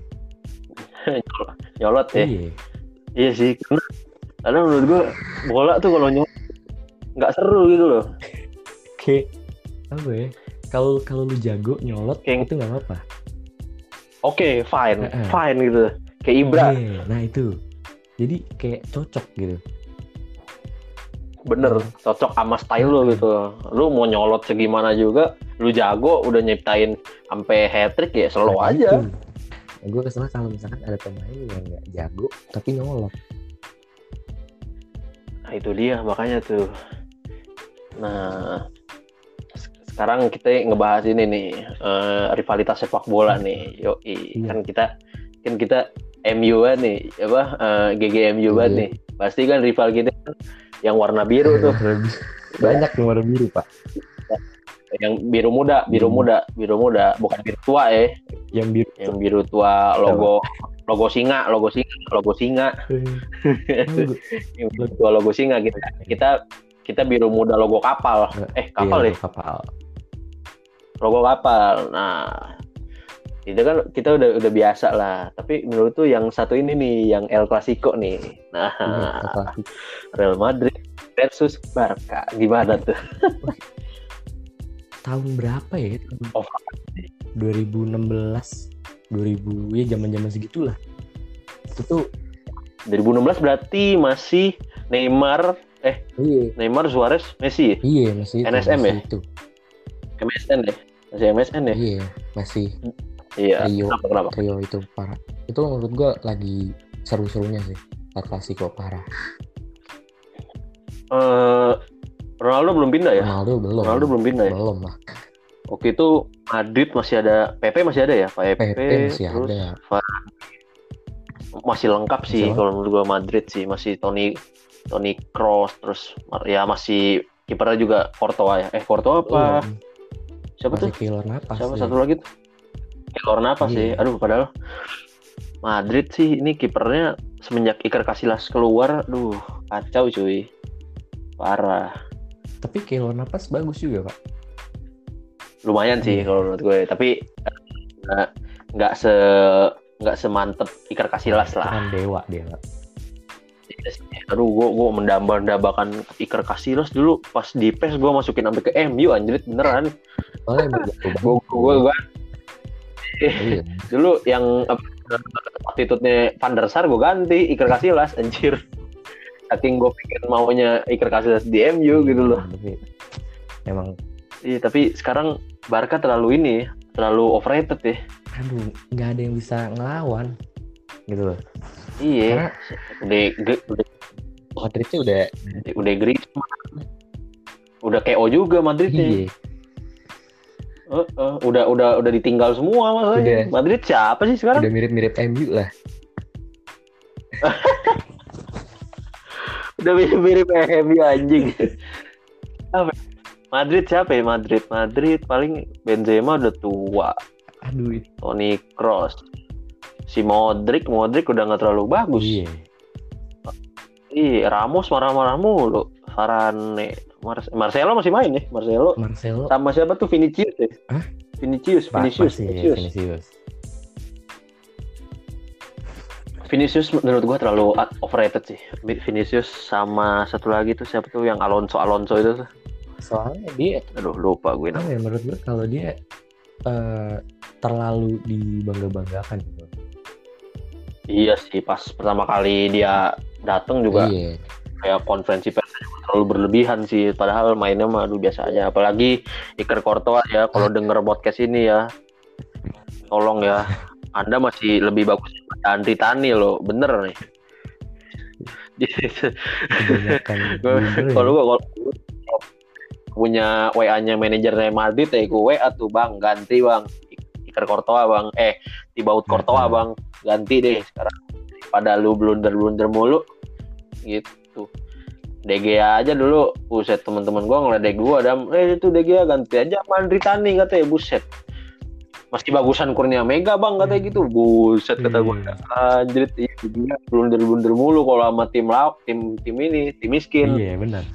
nyolot ya Iya. Iya sih, karena, karena menurut gue bola tuh kalau nyolot nggak seru gitu loh. Kayak apa ya? Kalau kalau lu jago nyolot Kayak- itu nggak apa-apa. Oke, fine, Heeh. fine gitu. Kayak Ibra, Iya, nah itu. Jadi kayak cocok gitu. bener, cocok sama style lo gitu. Lu mau nyolot segimana juga, lu jago, udah nyiptain sampai hat trick ya slow Nah, aja. itu. Gue kesel kalau misalkan ada pemain yang nggak jago tapi nyolot. Nah itu dia makanya tuh. Nah se- sekarang kita ngebahas ini nih eh, rivalitas sepak bola nih. Yo Iya. kan kita kan kita MU kan nih apa eh, GGMU banget Iya. nih. Pasti kan rival kita kan yang warna biru tuh, Banyak yang warna biru pak. yang biru muda, biru Hmm. muda, biru muda, bukan biru tua ya, Yang biru. yang biru tua logo logo singa, logo singa, logo singa, yang biru tua logo singa kita kita kita biru muda logo kapal, eh kapal Iya, ya, Kapal. logo kapal. Nah, itu kan kita udah udah biasa lah. Tapi menurut tuh yang satu ini nih, yang El Clasico nih. Nah, Iya. Real Madrid versus Barca, gimana tuh? Tahun berapa ya? Oh. 2016 2000 ya zaman-zaman segitulah. Itu tuh 2016 berarti masih Neymar, iya, Neymar, Suarez, Messi, ya? iya masih itu. NSM masih ya? Itu. MSN ya? Masih MSN ya? Iya, masih Iya. Rio. Kenapa kenapa? trio itu parah. Itu menurut gua lagi seru-serunya sih. El Clasico parah. Eh, Ronaldo belum pindah ya Ronaldo belum. Ronaldo belum pindah ya Belum lah. Oke itu Madrid masih ada PP masih ada ya Pak PP, PP masih terus ada. Varane. masih lengkap sih Masih kalau menurut gua Madrid sih masih Toni Toni Kroos terus ya masih kipernya juga Courtois ya eh Courtois apa Belum. siapa Masih tuh siapa dia. satu lagi tuh Navas Iya. sih aduh padahal Madrid sih ini kipernya semenjak Iker Casillas keluar duh kacau cuy parah Tapi Keylor napas bagus juga pak. lumayan sih Iya. kalau menurut gue tapi nggak nggak se nggak semantep Iker Casillas lah kan dewa dia pak. Iya aduh gue gue mendambakan Iker Casillas dulu pas di PES gue masukin sampai ke MU anjrit beneran Soalnya gue gue gue Iya. dulu yang attitude-nya Van der Sar gue ganti Iker Casillas anjir saking gue pikir maunya Iker Casillas di MU gitu loh Tapi emang iya tapi sekarang Barca terlalu ini terlalu overrated ya aduh nggak ada yang bisa ngelawan gitu loh. iya udah udah udah, Madridnya udah udah Griezmann udah KO juga Madridnya iya. Udah udah udah ditinggal semua. Udah. Madrid siapa sih sekarang? Udah mirip-mirip MU lah. Udah mirip-mirip MU anjing. Apa? Madrid siapa ya Madrid? Madrid paling Benzema udah tua, Aduh. Toni Kroos. Si Modric, Modric udah nggak terlalu bagus. Iya. Iya, Ramos marah-marah mulu. Varane, Mar Marcelo masih main ya? Marcelo Marcelo sama siapa tuh Vinicius ya? Hah? Vinicius, Pak, Vinicius, masih Vinicius. Vinicius. Vinicius menurut gua terlalu overrated sih. Vinicius sama satu lagi tuh siapa tuh yang Alonso Alonso itu tuh. Soalnya dia Aduh lupa gue namanya. ya menurut gue kalau dia eh, terlalu dibangga-banggakan gitu. Iya sih pas pertama kali dia datang juga Iya. kayak konferensi pers terlalu berlebihan sih. Padahal mainnya mah aduh biasa aja. Apalagi Iker Courtois ya kalau denger podcast ini ya. Tolong ya. Anda masih lebih bagus Andri Tani loh. Bener nih. Ya. kalau gua kalau punya WA-nya manajernya Madrid ya gue WA tuh bang ganti bang Iker Courtois bang eh Thibaut Courtois Hmm. bang ganti deh sekarang pada lu blunder blunder mulu gitu DG aja dulu buset teman-teman gua ngeledek gua dan eh itu DG ganti aja sama Andri Tani katanya buset masih bagusan Kurnia Mega bang katanya gitu buset kata gua Iya. anjir iya dia blunder blunder mulu kalau sama tim lauk tim tim ini tim miskin Iya benar.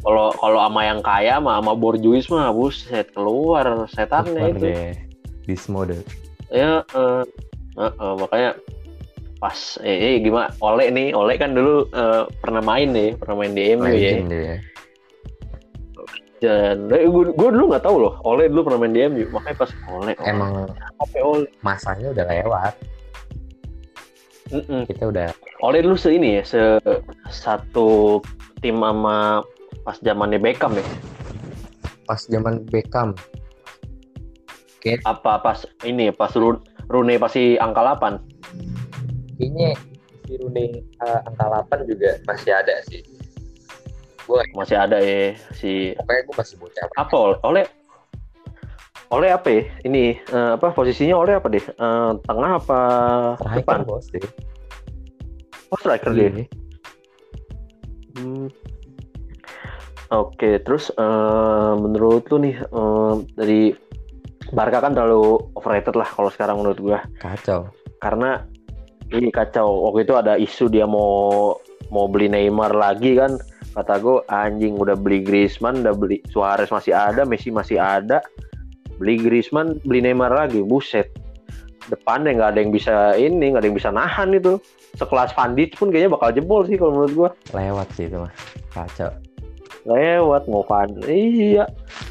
kalau kalau sama yang kaya mah sama borjuis mah buset keluar setannya Keluar itu deh. Beast mode. ya eh, eh, eh, makanya pas eh, eh, gimana Oleh nih Oleh kan dulu eh, pernah main nih pernah main di MU ya dia. dan eh, gue, gue dulu nggak tahu loh Oleh dulu pernah main di MU makanya pas Oleh Oleh, Emang apa Oleh masanya udah lewat. Mm-mm. Kita udah Oleh dulu se ini ya se satu tim sama pas zamannya Beckham ya pas zaman Beckham. apa pas ini pas Ru- Rooney pasti angka 8 Kayaknya si Rooney eh, angka 8 juga masih ada sih. Gue masih ada ya si pokoknya gue masih bocah. apa oleh oleh apa ya ini eh, apa posisinya oleh apa deh Eh, tengah apa Striker depan bos deh. oh striker dia Iya. Hmm. oke terus eh, menurut lu nih eh, dari Barca kan terlalu overrated lah kalau sekarang menurut gua Kacau. karena ini kacau. Waktu itu ada isu dia mau mau beli Neymar lagi kan. Kata gue anjing udah beli Griezmann udah beli Suarez masih ada Messi masih ada. Beli Griezmann beli Neymar lagi. Buset. Depannya nggak ada yang bisa ini nggak ada yang bisa nahan itu. Sekelas Van Dijk pun kayaknya bakal jebol sih kalau menurut gua. Lewat sih itu mah. Kacau. Lewat mau Van iya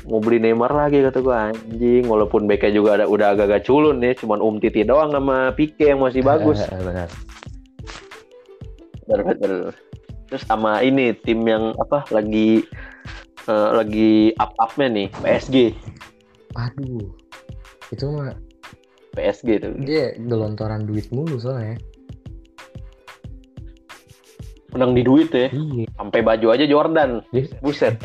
mau beli Neymar lagi kata gua anjing walaupun backnya juga ada udah agak-agak culun nih cuman Um Titi doang sama Pique yang masih bagus Benar. bener terus sama ini tim yang apa lagi eh, lagi up upnya nih PSG Aduh. Itu mah PSG tuh dia gelontoran duit mulu soalnya. Menang di duit ya. Iya. sampai baju aja Jordan. Dia- buset.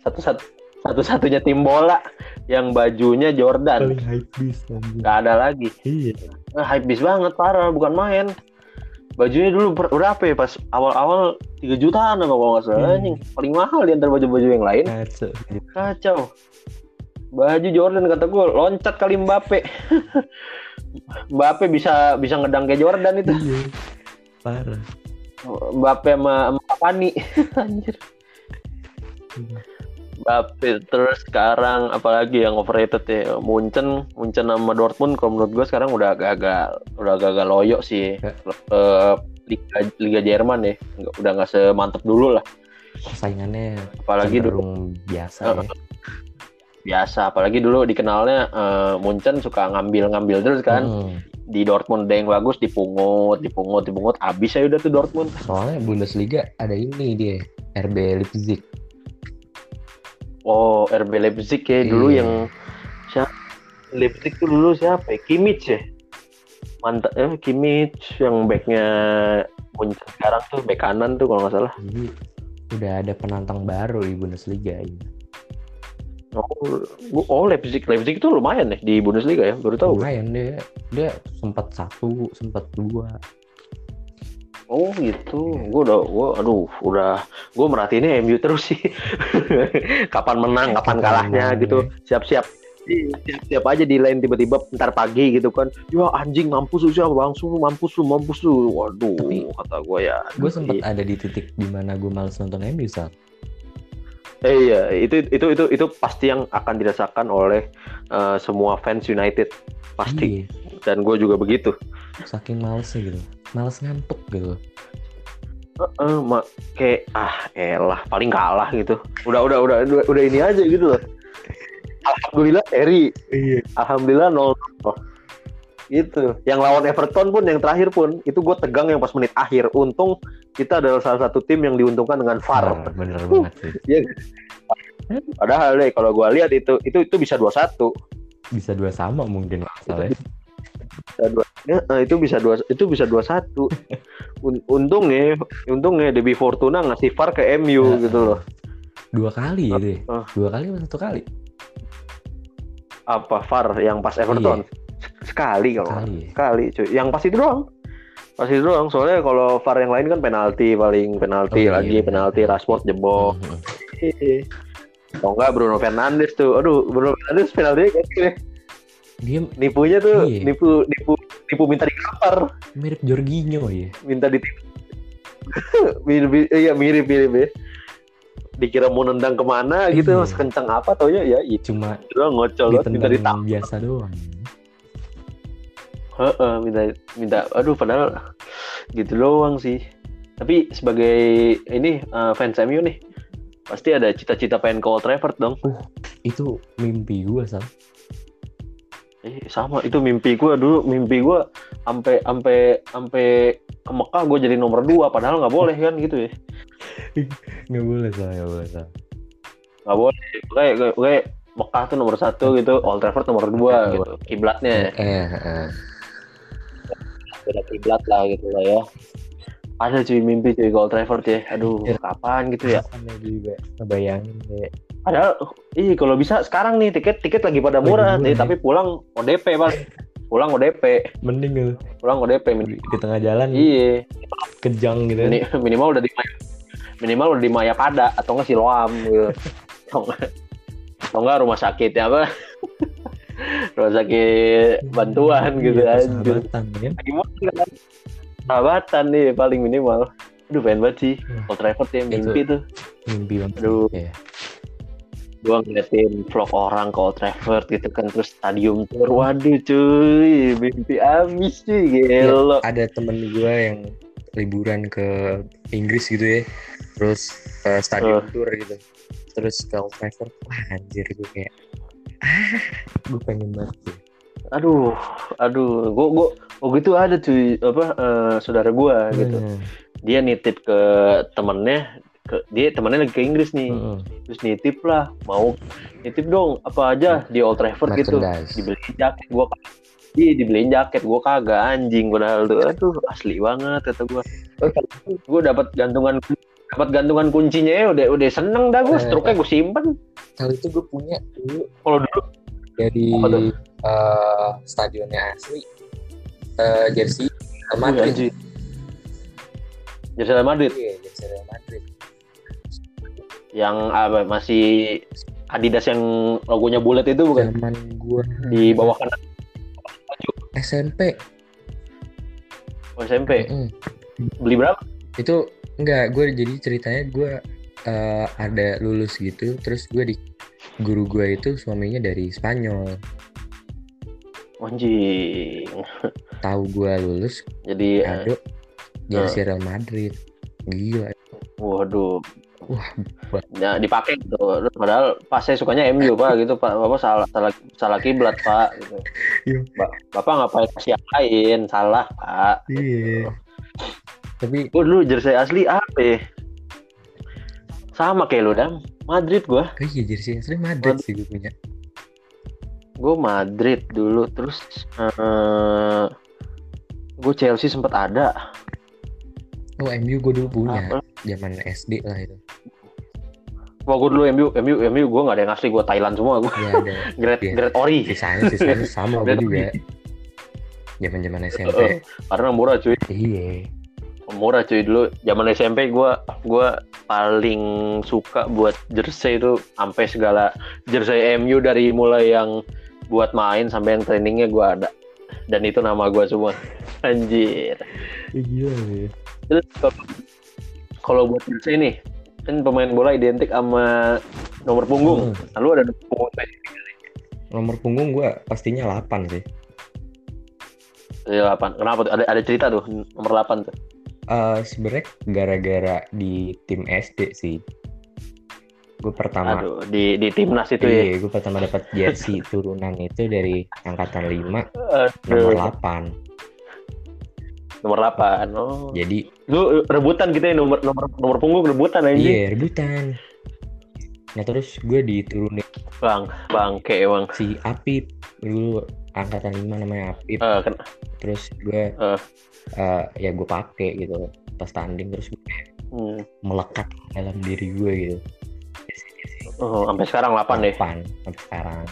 Satu satu satu satunya tim bola yang bajunya Jordan. Paling hype beast anjir. nggak ada lagi. Iya. nah, hype beast banget parah. Bukan main. Bajunya dulu ber- berapa ya pas awal-awal 3 jutaan apa kalau nggak salah Hmm. paling mahal di antara baju-baju yang lain. Kacau. Baju Jordan kata gue loncat kali Mbappe. Mbappe bisa bisa ngedang kayak Jordan itu. Iya. Parah. Mbappe sama, Cavani anjir Iya. Mbappe terus sekarang apalagi yang overrated ya Munchen Munchen sama Dortmund kalau menurut gue sekarang udah gagal udah gagal loyo sih Ya. Eh, Liga Liga Jerman ya Nggak- udah nggak semantep dulu lah Persaingannya apalagi dulu biasa Heeh. ya. biasa apalagi dulu dikenalnya eh, Munchen suka ngambil-ngambil terus kan Hmm. Di Dortmund ada yang bagus dipungut dipungut dipungut abis ya udah tuh Dortmund Soalnya Bundesliga ada ini dia, RB Leipzig. oh RB Leipzig ya dulu Iya. yang siapa Leipzig tuh dulu siapa ya Kimmich ya mantap eh Kimmich yang backnya Munchen sekarang tuh back kanan tuh kalau nggak salah Jadi udah ada penantang baru di Bundesliga ini. Oh, oh Leipzig Leipzig itu lumayan nih di Bundesliga ya baru tahu Lumayan dia, dia sempat satu, sempat dua. Oh gitu, gue udah, gue, aduh, udah, gue merhatiinnya MU terus sih. kapan menang, kapan Kapan kalahnya menang, gitu. Siap-siap, Iya, siap-siap aja di lain tiba-tiba ntar pagi gitu kan. Ya anjing mampus lu siapa langsung mampus lu mampus lu. Waduh, Tapi- kata gue ya. Gue sempat iya. ada di titik di mana gue males nonton MU saat. Eh, iya, itu itu itu itu pasti yang akan dirasakan oleh eh, semua fans United pasti. Iya, Dan gue juga begitu. saking malesnya gitu. Males ngantuk gitu. Eh, ma- kayak ah elah paling kalah gitu. Udah udah udah udah, udah ini aja gitu loh. Alhamdulillah Eri Iya. Alhamdulillah 0 Gitu. Yang lawan Everton pun yang terakhir pun itu gue tegang yang pas menit akhir. Untung kita adalah salah satu tim yang diuntungkan dengan VAR. bener banget sih. Padahal deh kalau gue lihat itu itu itu bisa 2-1. Bisa dua sama mungkin masalahnya. Bisa dua, ya, itu bisa dua itu bisa 2-1. Un, untungnya untungnya Debbie Fortuna ngasih VAR ke MU Nah, gitu loh. Dua kali ya deh. Dua kali atau satu kali? Apa VAR yang pas Everton? Sekali kalau nggak Kali ya. sekali cuy yang pas itu doang pas itu doang soalnya kalau VAR yang lain kan penalti paling penalti Oh, iya, lagi iya. penalti Rashford jebol Mhm. kalau enggak Bruno Fernandes tuh aduh Bruno Fernandes penalti gokil ya Dia nipunya tuh Iya. nipu nipu nipu minta dikampar mirip Jorginho ya. minta di mirip iya mirip mirip ya dikira mau nendang ke mana gitu Iya. sekencang apa taunya ya itu Cuma doang ngocol minta ditang biasa doang. Heeh, minta minta aduh padahal gitu doang sih. Tapi sebagai ini eh, fans MU nih pasti ada cita-cita pengen ke Old Trafford dong. Itu mimpi gue sal. eh, sama itu mimpi gua. Dulu mimpi gua sampai sampai sampai ke Mekah gue jadi nomor dua padahal nggak boleh kan gitu ya. Nggak boleh sal, nggak boleh sal. nggak boleh. Kayak- kayak Mekah tuh nomor satu gitu Old Trafford nomor dua gitu. kiblatnya. Eh, eh. Beda kiblat lah gitu lah ya ada cuy mimpi cuy Old Trafford ya aduh Iya. kapan gitu ya Kapan ya juga ngebayangin kayak Padahal, ih kalau bisa sekarang nih tiket tiket lagi pada Lagi murah, murah, nih, ya. tapi pulang ODP bang, pulang ODP, mending gitu pulang ODP di, di tengah jalan Iya, kejang gitu. Mini- minimal udah di minimal udah di Maya Pada atau nggak Siloam gitu. atau nggak rumah sakit ya apa? Rumah sakit bantuan gitu Iya, persahabatan, kan. Gimana kan? Sahabatan nih paling minimal. Aduh pengen banget sih. Wah. Old Trafford ya mimpi tuh. Mimpi banget. Aduh. Ya. gua ngeliatin vlog orang ke Old Trafford gitu kan terus stadium tour waduh cuy mimpi abis cuy gelo Ada temen gue yang liburan ke Inggris gitu ya. Terus ke Eh. tour gitu. Terus ke Old Trafford. Wah anjir gue kayak gue pengen banget tuh. aduh aduh gua gua waktu itu ada cuy apa eh, saudara gua gitu Hmm. dia nitip ke temennya ke dia temennya lagi ke Inggris nih Mm-mm. terus nitip lah mau nitip dong apa aja di Old Trafford gitu dibeliin jaket gua Iya dibeliin jaket gua kagak anjing padahal tuh aduh asli banget kata gua gue dapat gantungan dapat gantungan kuncinya ya udah udah seneng dah gue struknya gue simpen. Kalau itu gue punya dulu. Kalau dulu? Dari tuh? eh, stadionnya asli. Eh, jersey Real Madrid. Jersey Real Madrid? Iya, jersey Real Madrid. yang apa masih Adidas yang logonya bulat itu bukan? Zaman gua. Di bawah kanan. SMP. SMP Mm-mm. beli berapa? Itu enggak, gue jadi ceritanya gue eh, ada lulus gitu, terus gue di guru gue itu suaminya dari Spanyol. anjing Tahu gue lulus, jadi eh, kado jersey Real Madrid. Gila. waduh Wah, ya dipakai gitu Terus padahal pas saya sukanya MU pak gitu pak bapak salah salah salah kiblat pak gitu Iya. Ba- bapak ngapain kasih lain salah pak iya. Tapi gue dulu jersey asli apa ya? sama kayak lu dam Madrid gue oh iya jersey asli Madrid sih gue punya. gue Madrid dulu terus eh gue Chelsea sempat ada Oh MU gue dulu punya, Apa? zaman SD lah itu. Wah gue dulu MU MU MU gue nggak ada yang asli gue Thailand semua gue Iya ada. grade Iya. grade ori Sisanya sisanya sama gue juga. Zaman zaman SMP. Eh, karena murah cuy Iya. Murah cuy. Dulu zaman SMP gue gue paling suka buat jersey itu sampai segala jersey MU dari mulai yang buat main sampai yang trainingnya gue ada. Dan itu nama gue semua. Anjir. Gila ya. terus kalau buat jersey nih kan pemain bola identik sama nomor punggung. Hmm. lalu ada nomor punggung Nomor punggung gue pastinya 8 sih. dari 8 kenapa tuh? Ada ada cerita tuh nomor 8 tuh Eh sebenarnya gara-gara di tim SD sih. Gue pertama aduh di di timnas itu ya Iya, gue pertama dapat jersey turunan itu dari angkatan 5 nomor Aduh, 8. nomor 8 oh Jadi lu rebutan gitu ya nomor nomor nomor punggung rebutan aja iya rebutan. Nah terus gue diturunin bang bangke emang si Apip dulu angkatan 5 namanya Apip. Ken- Terus gue Eh. Eh, ya gue pakai gitu pas tanding terus gue hmm. melekat dalam diri gue gitu. oh, sampai sekarang 8 deh 8 sampai sekarang.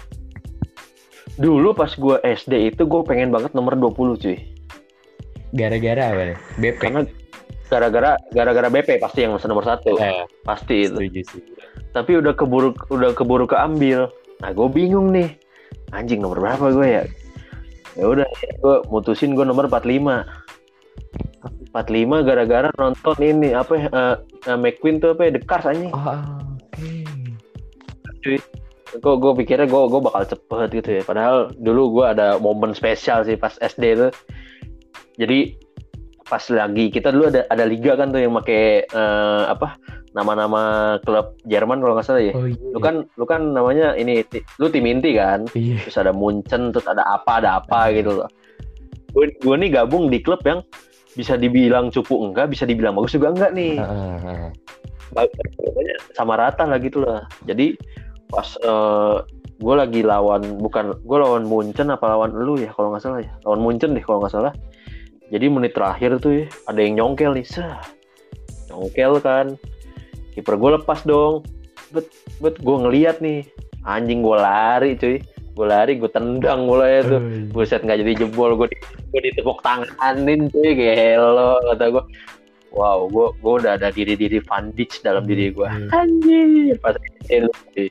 dulu pas gua SD itu gue pengen banget nomor 20 cuy Gara-gara apa nih? BP. karena gara-gara gara-gara BP pasti yang nomor satu Eh, pasti itu setuju sih. tapi udah keburu udah keburu keambil nah gue bingung nih anjing nomor berapa gue ya ya udah gue mutusin gue nomor 45 45 gara-gara nonton ini apa ya eh, eh, McQueen tuh apa ya The Cars anjing. Oh, oke. gue gue pikirnya gue gue bakal cepet gitu ya. Padahal dulu gue ada momen spesial sih pas SD itu jadi pas lagi kita dulu ada ada liga kan tuh yang pakai eh, apa nama-nama klub Jerman kalau nggak salah ya. Oh iya. lu kan lu kan namanya ini lu tim inti kan. Iya. terus ada Munchen terus ada apa ada apa gitu loh gue gue nih gabung di klub yang bisa dibilang cupu enggak bisa dibilang bagus juga enggak nih. Sama rata lah gitu lah. Jadi pas gue lagi lawan bukan gue lawan Munchen apa lawan lu ya kalau nggak salah ya? Lawan Munchen deh kalau nggak salah. Jadi menit terakhir tuh ya, ada yang nyongkel nih sah. Nyongkel kan. Kiper gue lepas dong. Bet bet gue ngeliat nih. Anjing gue lari cuy gue lari gue tendang mulai tuh. Buset nggak jadi jebol. Gue di, gue ditepuk tanganin cuy. Gelo kata gue wow gue gue udah ada diri diri Van Dijk dalam diri gue Hmm. anjir pas itu sih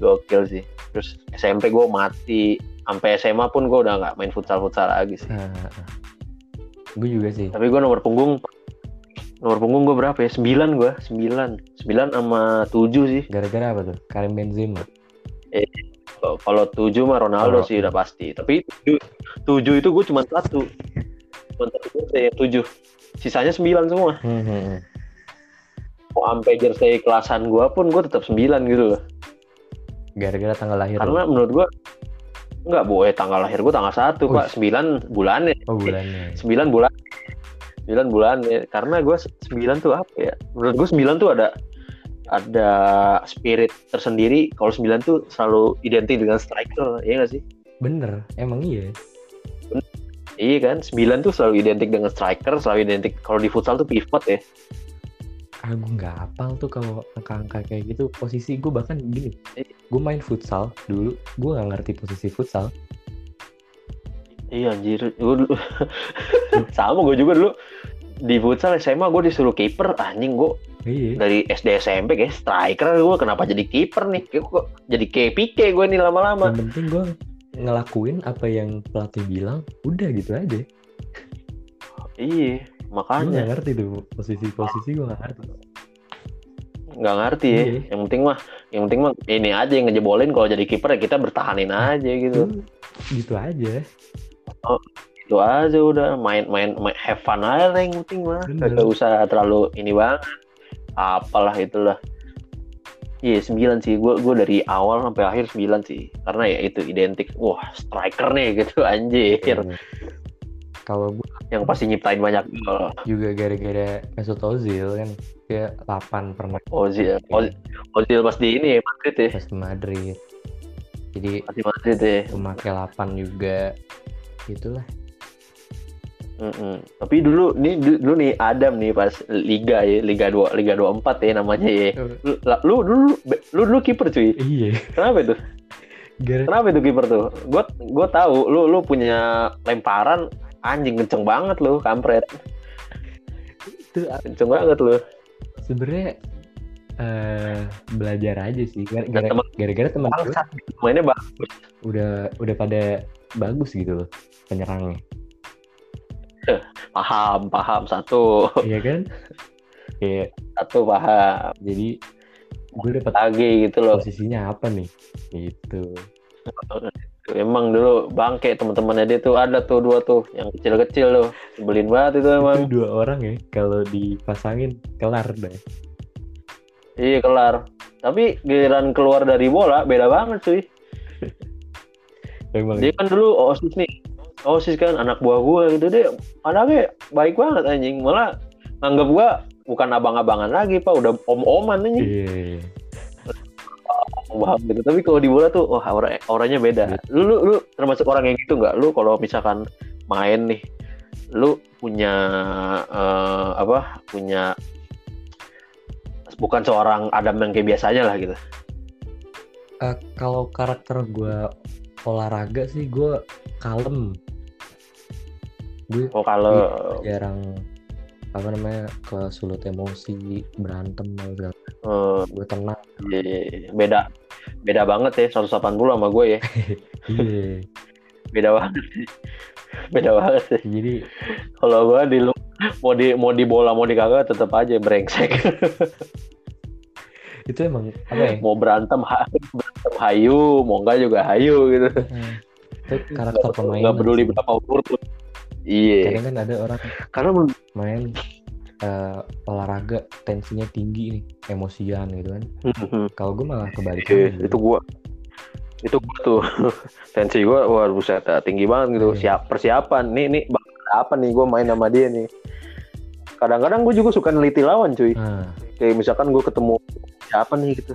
gokil sih. Terus SMP gue mati. Sampai SMA pun gue udah nggak main futsal futsal lagi sih. Gue juga sih. tapi gue nomor punggung nomor punggung gue berapa ya? Sembilan gue sembilan. Sembilan sama tujuh sih. Gara-gara apa tuh? Karim Benzema. Kalau tujuh mah Ronaldo Oh. sih udah pasti. Tapi tujuh, tujuh itu gue cuma satu. Cuma satu jersey yang tujuh. Sisanya sembilan semua. Hmm, hmm, hmm. mau sampai jersey kelasan gue pun gue tetap sembilan gitu loh. Gara-gara tanggal lahir. karena menurut gue nggak boleh tanggal lahir gue tanggal satu pak. Sembilan bulan ya Oh bulannya. sembilan bulan. Sembilan bulan ya karena gue sembilan tuh apa ya? Menurut gue sembilan tuh ada ada spirit tersendiri kalau sembilan tuh selalu identik dengan striker ya nggak sih? Bener, emang iya. Iya kan, 9 tuh selalu identik dengan striker, selalu identik kalau di futsal tuh pivot ya. ah gue nggak hafal tuh kalau angka-angka kayak gitu. Posisi gue bahkan gini gue main futsal dulu gue nggak ngerti posisi futsal. Iya anjir, gue dulu sama gue juga dulu. Di futsal SMA gue disuruh kiper anjing gue iya. Dari SD SMP kayak striker gue kenapa jadi kiper nih? Kayak kok jadi pike gue nih lama-lama. Yang penting gue ngelakuin apa yang pelatih bilang udah gitu aja. Iya gue makanya. nggak ngerti tuh posisi-posisi gue nggak ngerti. Nggak ngerti ya. Iya. yang penting mah yang penting mah ini aja yang ngejebolin kalau jadi kiper ya kita bertahanin aja gitu. Gitu aja. Itu aja udah main-main main have fun aja yang penting mah. Gak usah terlalu ini banget apalah itulah. Iya sembilan sih. Gue gue dari awal sampai akhir sembilan sih. Karena ya itu identik. Wah striker nih gitu anjir. Iya. kalau gue yang pasti nyiptain banyak gol. juga gara-gara Mesut Ozil kan. Dia 8 pernah Ozil Ozil, Ozil pas di ini ya Madrid ya? Pas Madrid. Jadi pas di Madrid ya. pemakai 8 juga itulah Mm-mm. Tapi dulu nih du- dulu nih Adam nih pas liga ya Liga 2 Liga 24 ya namanya ya. Lu lu dulu lu dulu kiper cuy. iya Kenapa itu? gara Kenapa itu kiper tuh? Gue gue tahu lu lu punya lemparan anjing kenceng banget lu kampret. itu Kenceng banget lu. sebenarnya eh belajar aja sih Gara- Dan gara- temen- gara-gara teman. Mainnya bagus. udah udah pada bagus gitu loh penyerangnya Paham, paham satu. iya kan kayak Satu paham. jadi gue dapat Lagi gitu loh. posisinya apa nih gitu Emang dulu bangke teman-temannya dia tuh ada tuh dua tuh yang kecil-kecil tuh. Sebelin banget itu emang. itu dua orang ya kalau dipasangin kelar deh Iya kelar. Tapi giliran keluar dari bola beda banget cuy. emang Dia kan dulu osis nih. Osis kan anak buah gue gitu dia. Anaknya baik banget anjing. Malah nganggap gua bukan abang-abangan lagi pak. Udah om-oman anjing. iya Paham gitu. Tapi kalau di bola tuh wah aura auranya beda. Lu, lu lu termasuk orang yang gitu nggak? Lu kalau misalkan main nih, lu punya eh, apa? Punya bukan seorang Adam yang kayak biasanya lah gitu. Eh, kalau karakter gue olahraga sih gue kalem gue Oh kalau jarang apa namanya ke sulut emosi berantem segala eh, gue tenang. Iya, iya, iya. beda beda banget ya 180 sama gue ya. Iya. Beda banget sih. Beda banget sih. Jadi kalau gue di lu- mau di mau di bola mau di kagak tetap aja brengsek. Itu emang apa ya? Mau berantem ha- berantem hayu mau enggak juga hayu gitu. Itu karakter pemain nggak peduli berapa umur tuh iya. Kadang kan ada orang karena main eh, olahraga tensinya tinggi nih emosian gitu kan. Kalau gue malah Iya, kebalikannya itu gua. Itu gua tuh. Tensi gua wah buset dah, tinggi banget gitu. Iya. siap persiapan. Nih nih apa nih gua main sama dia nih? Kadang-kadang gue juga suka neliti lawan cuy. Nah kayak misalkan gue ketemu siapa nih gitu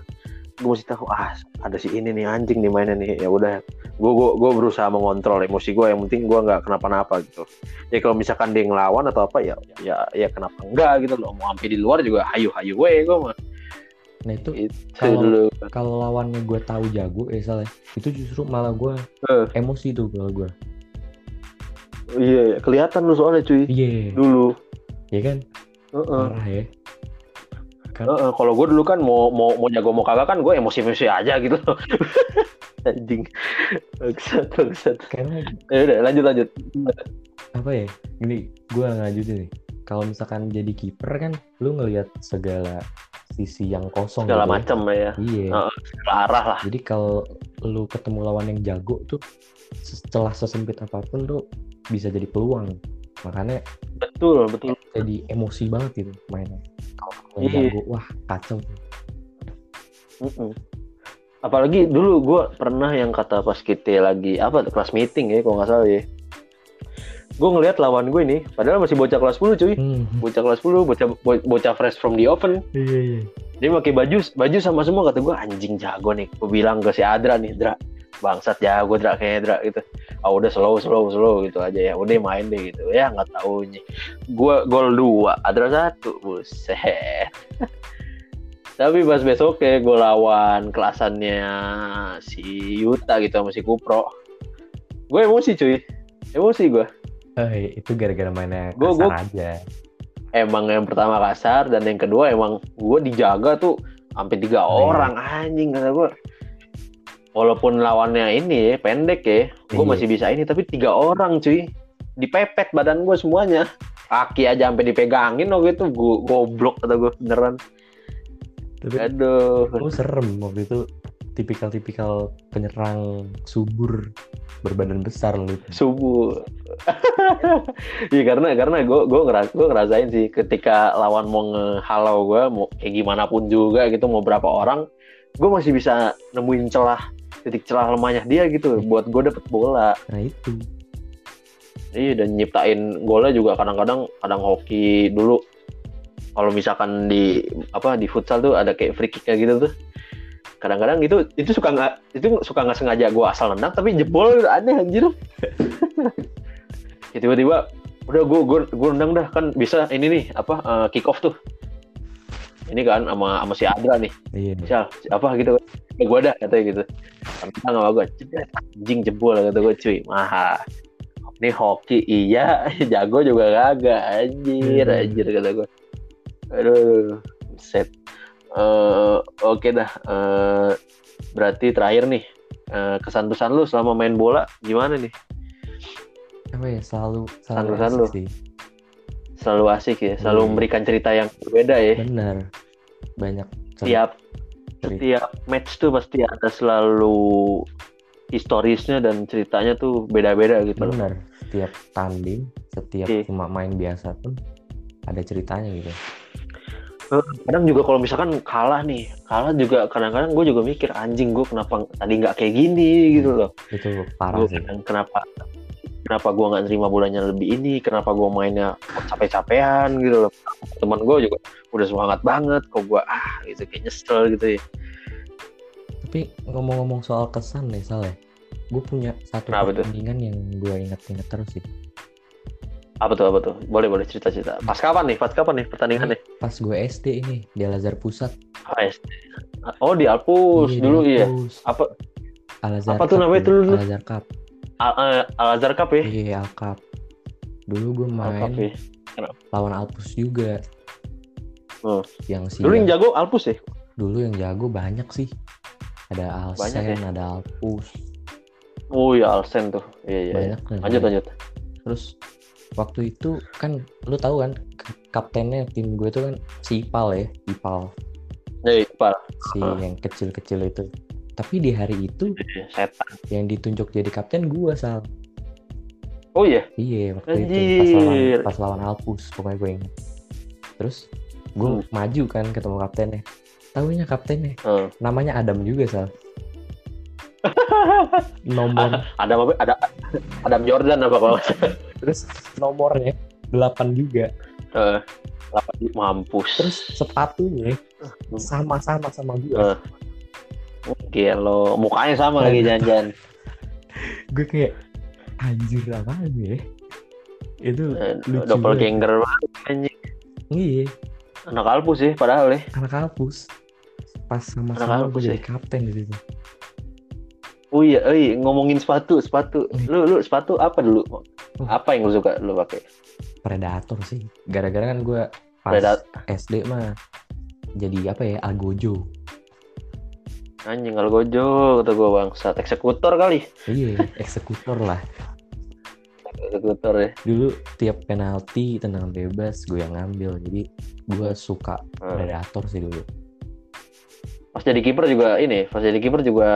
gue mesti tahu ah ada si ini nih anjing nih mainnya nih. Ya udah gue gue gue berusaha mengontrol emosi gue yang penting gue nggak kenapa-napa gitu. Ya kalau misalkan dia ngelawan atau apa ya ya ya kenapa enggak gitu loh. Mau sampai di luar juga hayu hayu gue gue mah. Nah itu itu Kalau- kalau lawannya gue tahu jago eh salah. Itu justru malah gue Eh. emosi tuh kalau gue iya iya. kelihatan lu soalnya cuy. Iya. Dulu. Ya kan? Heeh. parah ya kan? Heeh, kalau gue dulu kan mau mau mau jago mau kagak kan gue emosi-emosi aja gitu. Anjing. Bangsat bangsat. Karena ya udah lanjut lanjut. Apa ya? Gini gue lanjutin nih. Kalau misalkan jadi kiper kan lu ngelihat segala sisi yang kosong segala gitu ya. macam ya. Iya. Segala arah lah. Jadi kalau lu ketemu lawan yang jago tuh setelah sesempit apa pun tuh bisa jadi peluang. Makanya betul betul. jadi emosi banget gitu mainnya kalau Iya. wah kacau Mm-mm. Apalagi dulu gue pernah yang kata pas kita lagi apa kelas meeting ya kalau nggak salah ya. Gue ngelihat lawan gue nih, padahal masih bocah kelas 10 cuy. hmm. Bocah kelas 10, bocah bo- bocah fresh from the oven. iya iya Dia pakai baju baju sama semua kata gue anjing jago nih. Gue bilang ke si Adra nih, Dra. Bangsat ya gue drak kayaknya drak gitu. Ah udah slow slow slow gitu aja ya. Udah main deh gitu. Ya nggak tahu nih gue gol dua ada satu buset. Tapi pas besok kayak gue lawan kelasannya si Yuta gitu sama si Kupro. Gue emosi cuy. Emosi gue Eh, itu gara-gara mainnya Gua- kasar gua- aja. emang yang pertama kasar dan yang kedua emang gue dijaga tuh sampai tiga iya. orang anjing kata gue walaupun lawannya ini ya, pendek ya gue Iya. masih bisa ini tapi tiga orang cuy. Dipepet badan gue semuanya. Kaki aja sampai dipegangin waktu itu gue goblok kata gue beneran. Tapi aduh. gue serem waktu itu tipikal-tipikal penyerang subur berbadan besar lu. subuh iya karena karena gue gue ngeras gue ngerasain sih ketika lawan mau ngehalau gue mau kayak gimana pun juga gitu mau berapa orang gue masih bisa nemuin celah titik celah lemahnya dia gitu buat gue dapet bola. Nah itu. iya dan nyiptain golnya juga kadang-kadang kadang hoki dulu. Kalau misalkan di apa di futsal tuh ada kayak free kicknya gitu tuh. Kadang-kadang itu itu suka nggak itu suka nggak sengaja gue asal nendang tapi jebol aneh anjir. Ya, tiba-tiba udah gue gue gue nendang dah kan bisa ini nih apa eh, kick off tuh ini kan sama sama si Adra nih. Iya. misal apa gitu. Ya gue dah katanya gitu. Tentang sama gue jebret, anjing jebol kata gue cuy maha ini hoki iya. Jago juga kagak anjir Hmm. anjir kata gue aduh set. Eh, oke dah. Eh, berarti terakhir nih. Eh, kesan pesan lu selama main bola gimana nih? Apa ya selalu Selalu- selalu selalu. asik sih. Selalu asik ya selalu Hmm. memberikan cerita yang berbeda ya Bener. Banyak cerita. setiap setiap match tuh pasti ada selalu historisnya dan ceritanya tuh beda-beda gitu loh. Bener. Setiap tanding, setiap Iya. cuma main biasa pun ada ceritanya gitu. kadang juga kalau misalkan kalah nih kalah juga kadang-kadang gue juga mikir anjing gue kenapa tadi nggak kayak gini gitu loh Itu parah gue sih. kenapa kenapa gue nggak nerima bolanya lebih ini kenapa gue mainnya capek-capean gitu loh teman gue juga udah semangat banget kok gue ah gitu kayak nyesel gitu ya Tapi ngomong-ngomong soal kesan nih, Sal ya. Gue punya satu tuh? pertandingan yang gue inget-inget terus sih. apa tuh apa tuh boleh boleh cerita-cerita pas kapan nih pas kapan nih pertandingannya Pas gue SD ini, di Al-Azhar Pusat. oh, SD. oh di Alpus Iya, di dulu iya Alpus. apa Al-Azhar Apa tuh namanya ya, tuh dulu? Al-Azhar Cup. Al, eh, Al Azhar Cup ya Iya, Al Cup. Dulu gue main ya lawan Alpus juga. Oh. Yang si dulu yang jago Alpus ya dulu yang jago banyak sih. Ada Banyak Alsen, ya? ada Alpus, oh iya Alsen tuh iya iya banyak lah. lanjut lanjut Terus waktu itu kan lu tahu kan kaptennya tim gue itu kan si Ipal ya, Ipal ya Iqbal si Ah. yang kecil-kecil itu. Tapi di hari itu Iya, setan yang ditunjuk jadi kapten gue sal. oh iya Iya waktu itu pas lawan, Anjir. pas lawan Alpus pokoknya gue inget. Terus gue Hmm. maju kan ketemu kaptennya. Tahunya kaptennya Hmm. namanya Adam juga sal. Nomor ada ada Adam Jordan apa kalau terus nomornya 8 juga. Eh, lapan mampus Terus sepatunya sama-sama sama gue. Eh. Oke lo mukanya sama lagi jangan-jangan Gue kayak anjir apaan ya? Itu Eh, lucu doppelganger banget anjing Iya, anak Alpus sih padahal ya anak kampus. Pas sama-sama kampus gue jadi kapten di situ. oh iya eh ngomongin sepatu sepatu Hmm. lu lu sepatu apa dulu Oh. apa yang lu suka lu pakai Predator sih. Gara-gara kan gue pas Predat- SD mah jadi apa ya algojo. Anjing kalau gojo kata gua bangsat eksekutor kali Iya, eksekutor lah. eksekutor ya Dulu tiap penalti tendangan bebas gue yang ngambil. Jadi gue suka Hmm. predator sih dulu. pas jadi kiper juga ini pas jadi kiper juga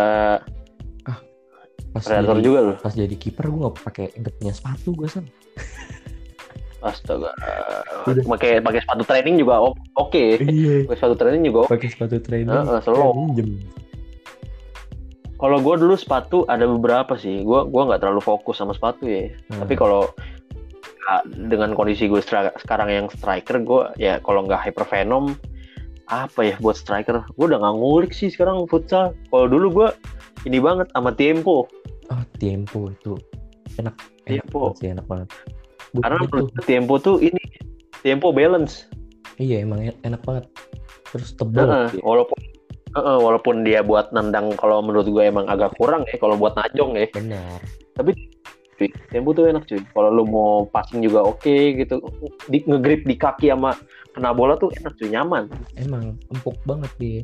Pas predator jadi, juga lu pas jadi kiper gue nggak pakai nggak punya sepatu gue san. astaga pakai pakai sepatu training juga oke Iya. pakai sepatu training juga oke Pakai sepatu training. Heeh, slow. Minjem. Kalau gue dulu sepatu ada beberapa sih gue gua nggak terlalu fokus sama sepatu ya Hmm. tapi kalau dengan kondisi gue sekarang yang striker gue ya kalau nggak hypervenom apa ya buat striker gue udah nggak ngulik sih sekarang futsal kalau dulu gue ini banget sama Tempo. Oh, Tempo itu enak. Enak Tempo. banget sih, enak banget. Karena menurut Tempo tuh ini Tempo balance. Iya, emang en- enak banget. Terus tebal. Gitu ya. walaupun heeh, walaupun dia buat nendang kalau menurut gue emang agak kurang ya kalau buat najong ya. Benar. Cuy, Tempo tuh enak cuy. Kalau lu mau passing juga oke gitu. Di ngegrip di kaki sama kena bola tuh enak cuy, nyaman. Emang empuk banget dia.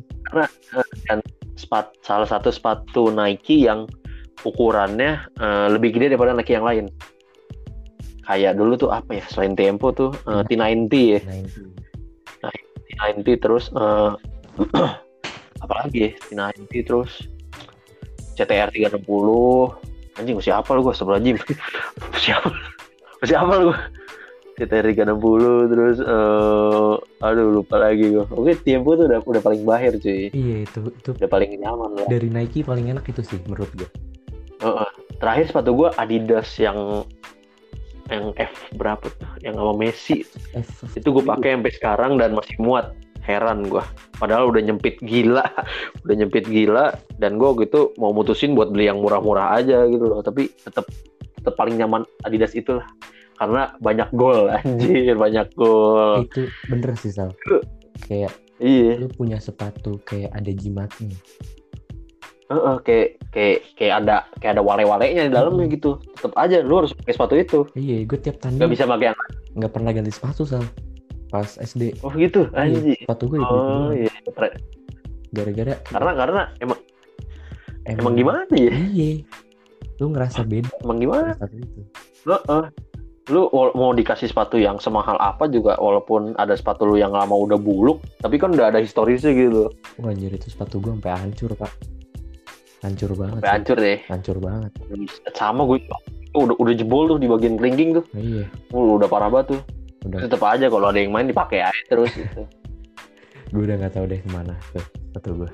Spat, salah satu sepatu Nike yang ukurannya eh, lebih gede daripada Nike yang lain. Kayak dulu tuh apa ya selain Tempo tuh eh, T90 ya. Nah, itu. T90 terus eh apalagi ya T90 terus. CTR 360 anjing masih apa lu gue sebelum siapa masih apa lu CTR 360 terus eh aduh lupa lagi gue oke Tempo tuh udah udah paling bahir cuy. Iya, itu itu udah paling nyaman lah. dari Nike paling enak itu sih menurut gue. Heeh. terakhir sepatu gue Adidas yang yang F berapa tuh? Yang sama Messi. F. Itu gue pakai sampai sekarang dan masih muat heran gue padahal udah nyempit gila. Udah nyempit gila dan gue gitu mau mutusin buat beli yang murah-murah aja gitu loh. Tapi tetap tetap paling nyaman Adidas itulah. Karena banyak gol anjir banyak gol. Itu bener sih Sal. Kayak iya. lu punya sepatu kayak ada jimatnya. Heeh, kayak kayak kayak ada kayak ada wale-walenya di dalamnya Hmm. gitu. Tetap aja lu harus pakai sepatu itu. Iya, gue tiap nggak tanding bisa pakai yang nggak pernah ganti sepatu Sal. Pas SD. oh gitu Iya, anjir sepatu gue itu oh iya gara-gara karena karena emang emang gimana ya Iya. Lu ngerasa beda emang gimana sepatu itu. Lu wal- mau dikasih sepatu yang semahal apa juga walaupun ada sepatu lu yang lama udah buluk, tapi kan udah ada historisnya gitu. Wah, anjir itu sepatu gue sampai hancur, Pak. Hancur banget. Sampai hancur deh. Hancur banget. Sama gue udah udah jebol tuh di bagian kelingking tuh. Iya, Uh, udah parah banget tuh. Udah Tetep aja kalau ada yang main dipakai aja terus gitu. gue udah nggak tahu deh ke mana tuh sepatu gue.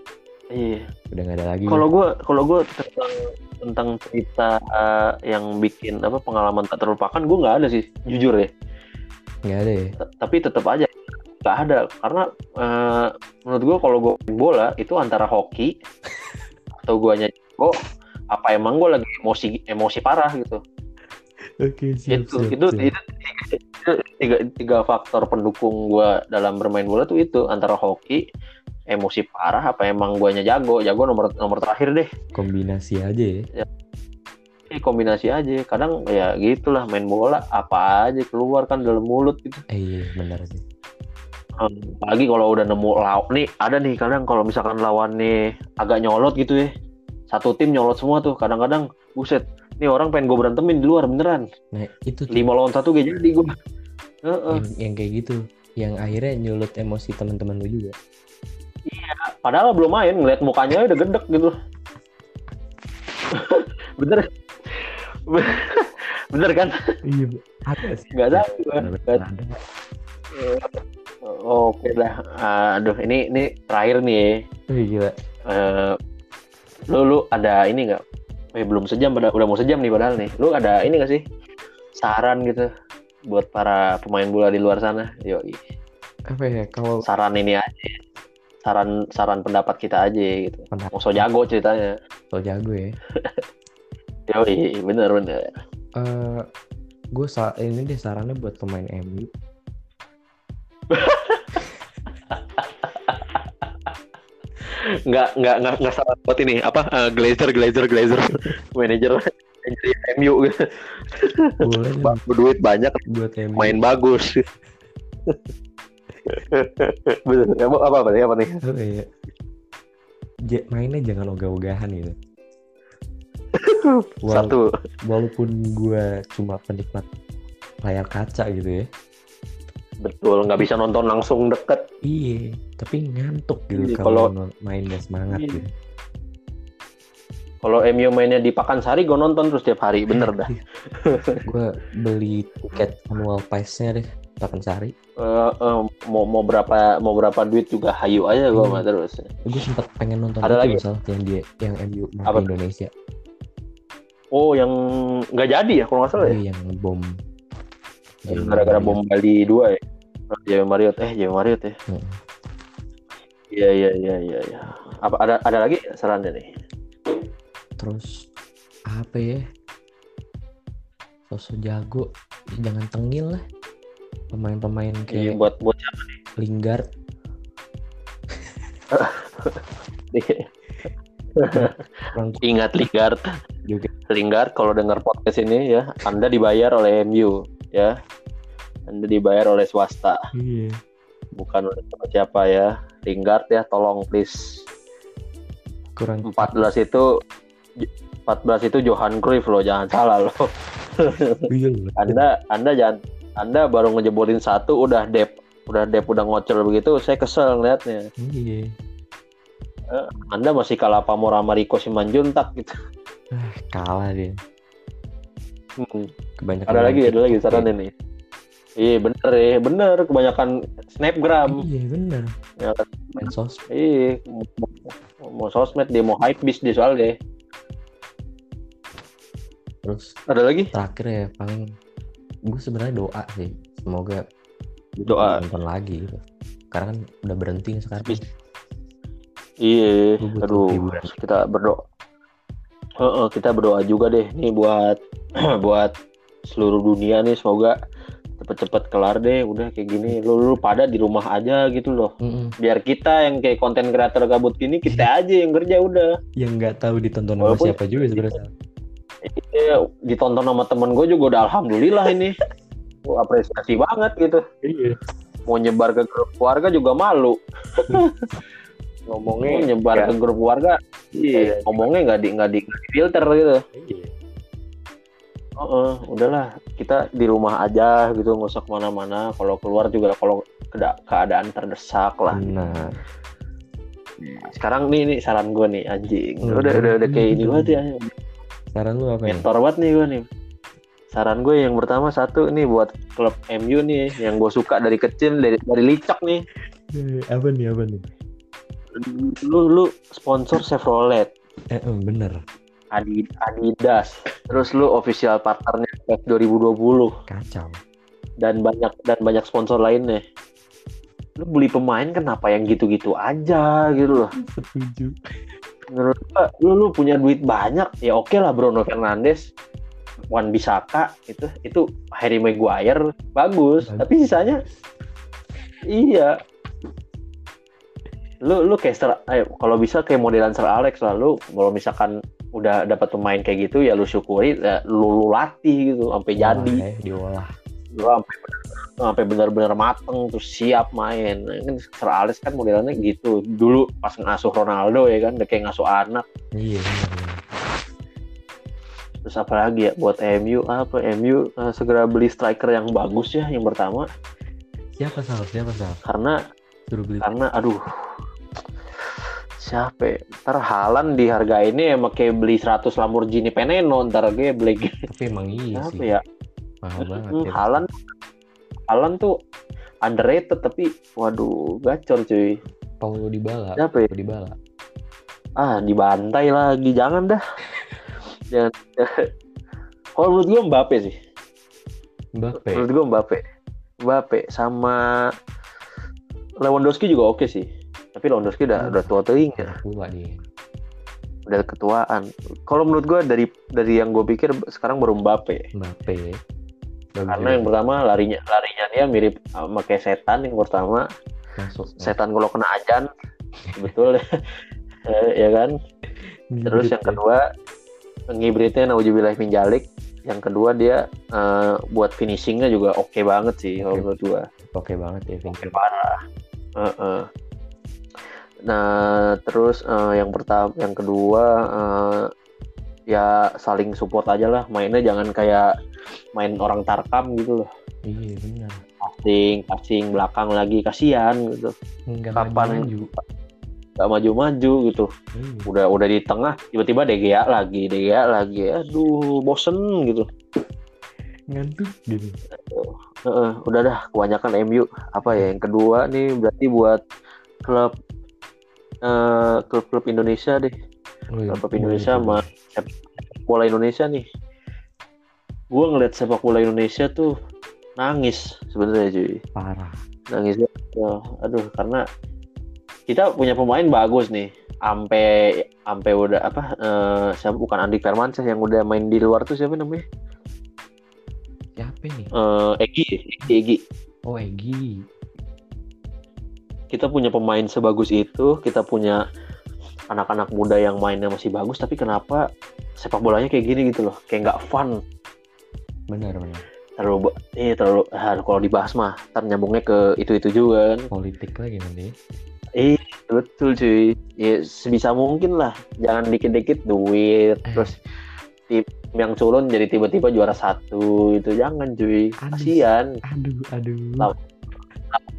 Iya. Udah nggak ada lagi. Kalau gue kalau gue tentang tentang cerita eh, yang bikin apa pengalaman tak terlupakan gue nggak ada sih jujur ya. nggak ada ya. T- tapi tetap aja nggak ada karena eh, menurut gue kalau gue main bola itu antara hoki atau gue nyanyi oh apa emang gue lagi emosi emosi parah gitu Oke, siap, itu siap, itu, siap. itu tiga, tiga, tiga faktor pendukung gue dalam bermain bola tuh itu antara hoki emosi parah apa emang guanya jago jago nomor nomor terakhir deh kombinasi aja ya. Ini kombinasi aja kadang ya gitulah main bola apa aja keluar kan dalam mulut gitu Eh, iya, benar sih. Apalagi kalau udah nemu lawan nih ada nih kadang kalau misalkan lawannya agak nyolot gitu ya satu tim nyolot semua tuh kadang-kadang buset nih orang pengen gue berantemin di luar beneran Nah, itu lima lawan satu gak jadi gue Heeh. yang, yang kayak gitu. Yang akhirnya nyulut emosi teman-teman lu juga. padahal belum main ngeliat mukanya udah gedek gitu bener bener kan Iya, ada sih. nggak ada. oke dah aduh ini ini terakhir nih Wih, gila. eh lu lu ada ini nggak eh belum sejam udah, udah mau sejam nih padahal nih. Lu ada ini gak sih? Saran gitu buat para pemain bola di luar sana? Yo Apa ya kalau saran ini aja. Saran saran pendapat kita aja gitu. Pendapat. Mau so jago ceritanya. So jago ya. yo bener bener. Eh, gue sa ini deh sarannya buat pemain MU. nggak nggak nggak nggak salah buat ini apa eh, glazer glazer glazer manajer manajer MU gitu Boleh duit banyak buat MU. main bagus bener apa apa apa apa nih Apa ya? Ja- mainnya jangan ogah-ogahan gitu. Wal- satu walaupun gue cuma penikmat layar kaca gitu ya. Betul nggak bisa nonton langsung deket Iya, tapi ngantuk gitu Iya, kalau kalau- non- main gak semangat Iya. gitu. kalau MU mainnya di Pakansari gue nonton terus tiap hari bener dah gue beli tiket annual pass-nya deh, Sari. Eh, eh, mau mau berapa mau berapa duit juga hayu aja gue Hmm. mah terus Gue sempet pengen nonton Ada lagi? misal yang dia yang MU Apa di? Indonesia. oh yang nggak jadi ya kalau nggak salah ya Iya, yang bom. Yang gara-gara bom Bali 2 ya? Jawa Marriott eh Jawa Marriott ya Hmm. iya iya iya iya iya. Apa ada ada lagi sarannya nih? Terus apa ya? Sosok jago. Jangan tengil lah. Pemain-pemain Iya, kayak buat buat Lingard. Kurang ingat Lingard. juga. Lingard kalau dengar podcast ini ya, Anda dibayar oleh MU ya. Anda dibayar oleh swasta, iya bukan oleh siapa ya. Lingard ya, tolong please. kurang 14 itu 14 itu Johan Cruyff loh, jangan salah loh. iya. Anda Anda jangan Anda baru ngejebolin satu udah dep udah dep udah ngocel begitu saya kesel ngeliatnya iya Anda masih kalah pamor sama Rico Simanjuntak gitu ah, kalah dia Hmm. kebanyakan ada lagi ada lagi TikTok saran ini iya bener ya bener. Kebanyakan snapgram. Ya. iya bener. Ya. Kan? main sos iya mau- mau sosmed dia mau hype bis dia soal deh terus ada lagi? terakhir ya paling gue sebenarnya doa sih. Semoga doa. nonton lagi gitu. Karena kan udah berhenti nih sekarang. Bis- iya aduh hiburan. kita berdoa Heeh, kita berdoa juga deh nih buat buat seluruh dunia nih semoga cepet-cepet kelar deh udah kayak gini. Lu, lu pada di rumah aja gitu loh. Mm-mm. biar kita yang kayak konten kreator gabut gini kita aja yang kerja udah. Yang nggak tahu ditonton sama siapa juga sebenarnya. Iya, ditonton sama temen gue juga udah alhamdulillah ini. Gua apresiasi banget gitu. Iya. Mau nyebar ke grup keluarga juga malu ngomongnya nyebar ke grup keluarga iya. ngomongnya nggak di nggak di, filter gitu. Iya. Heeh, udahlah kita di rumah aja gitu nggak usah ke mana-mana. Kalau keluar juga kalau keda- keadaan terdesak lah. Benar. Sekarang nih nih saran gue nih anjing. Hmm. udah udah udah kayak ini Hmm. banget ya saran lu apa ya? Mentor banget nih gue nih. Saran gue yang pertama satu nih buat klub MU nih yang gue suka dari kecil dari dari licok nih. Eh, apa nih apa nih lu lu sponsor Chevrolet. Eh em, bener. Adi- Adidas. Terus lu official partnernya PES 2020 kacau. Dan banyak dan banyak sponsor lainnya. Lu beli pemain kenapa yang gitu-gitu aja gitu loh. Setuju. Menurut gua lu lu punya duit banyak. Ya oke lah Bruno Fernandes. Wan Bisaka itu itu Harry Maguire. Bagus. Bagus. tapi sisanya iya lu lu kayak Sir, eh, kalau bisa kayak modelan Sir Alex lah. Lu kalau misalkan udah dapat pemain kayak gitu ya lu syukuri ya, lu, lu latih gitu sampai jadi. Diolah ya, diolah. Lu sampai sampai benar-benar mateng terus siap main. Nah, kan Sir Alex kan modelannya gitu. Dulu pas ngasuh Ronaldo ya kan udah kayak ngasuh anak. Iya bener, bener. terus apa lagi ya buat MU apa MU eh, segera beli striker yang bagus ya yang pertama. Siapa sal? Siapa sal? Karena suruh beli. karena aduh siapa ya? ntar Halan di harga ini emang kayak beli 100 Lamborghini Veneno ntar gue beli tapi emang iya apa sih. ya? Mahal banget Hmm, ya. Halan Halan tuh underrated tapi waduh gacor cuy. Paulo Dybala siapa ya? Dybala ah dibantai lagi jangan dah. Jangan. Kalau menurut gue Mbappe sih. Mbappe? Menurut gue Mbappe. Mbappe sama Lewandowski juga oke sih tapi Lewandowski udah udah tua teing ya udah tua dia. Udah ketuaan. Kalau menurut gue dari dari yang gue pikir sekarang baru Mbappe. Mbappe. Bagus karena yang pertama larinya larinya dia mirip sama kayak setan yang pertama. Masuk. Setan kalau kena ajan betul. Eh, ya kan? Terus yang kedua ngibritnya Naujubillah Minjalik yang kedua dia eh, buat finishingnya juga oke banget sih kalau Oke. menurut gua. Oke banget ya Vincent parah. Heeh. Nah terus eh, yang pertama yang kedua eh, ya saling support aja lah. Mainnya jangan kayak main orang tarkam gitu loh. Iya benar. Passing passing belakang lagi kasihan gitu. Nggak Kapan- maju gak maju-maju gitu. Iya. udah udah di tengah tiba-tiba DGA lagi DGA lagi. Aduh bosen gitu. Ngantuk gitu. Heeh, udah dah kebanyakan MU apa ya yang kedua nih berarti buat klub eh, klub-klub Indonesia deh. Oh, iya. klub Indonesia sama sepak bola Indonesia nih. Gue ngeliat sepak bola Indonesia tuh nangis sebenarnya cuy. Parah. Nangis ya, aduh karena kita punya pemain bagus nih. Sampai sampai udah apa eh siapa bukan Andi Firmansyah yang udah main di luar tuh siapa namanya? Siapa nih? Eh Egi Egi Egi Oh Egi. Kita punya pemain sebagus itu kita punya anak-anak muda yang mainnya masih bagus tapi kenapa sepak bolanya kayak gini gitu loh kayak nggak fun Benar benar. terlalu eh terlalu ah, kalau dibahas mah ntar nyambungnya ke itu itu juga kan Politik lagi nanti. eh betul cuy ya sebisa mungkin lah jangan dikit-dikit duit Eh. terus tim yang culun jadi tiba-tiba juara satu itu jangan cuy Aduh. kasihan Aduh aduh.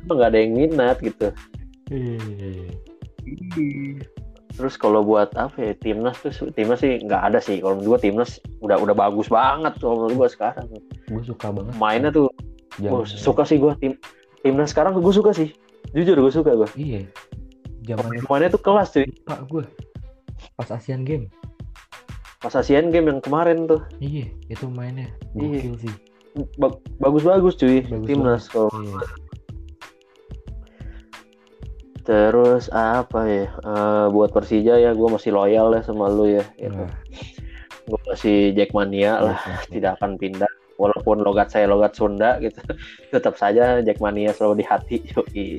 Nggak ada yang minat gitu Eh. terus kalau buat apa ya timnas tuh timnas sih nggak ada sih kalau menurut gua timnas udah udah bagus banget kalau menurut gua sekarang Gue suka banget. mainnya tuh gua suka sih gua tim timnas sekarang gue suka sih jujur gue suka gua Iya. Zaman mainnya tuh kelas cuy Pak gue pas Asian Game. pas Asian Game yang kemarin tuh Iya, itu mainnya Iya. sih. Bagus-bagus cuy Bagus timnas kalau Iya. Terus apa ya Eh, buat Persija ya gue masih loyal ya sama lu ya gitu. Wah, gue masih Jackmania lah iya. tidak akan pindah walaupun logat saya logat Sunda gitu tetap saja Jackmania selalu di hati yoi.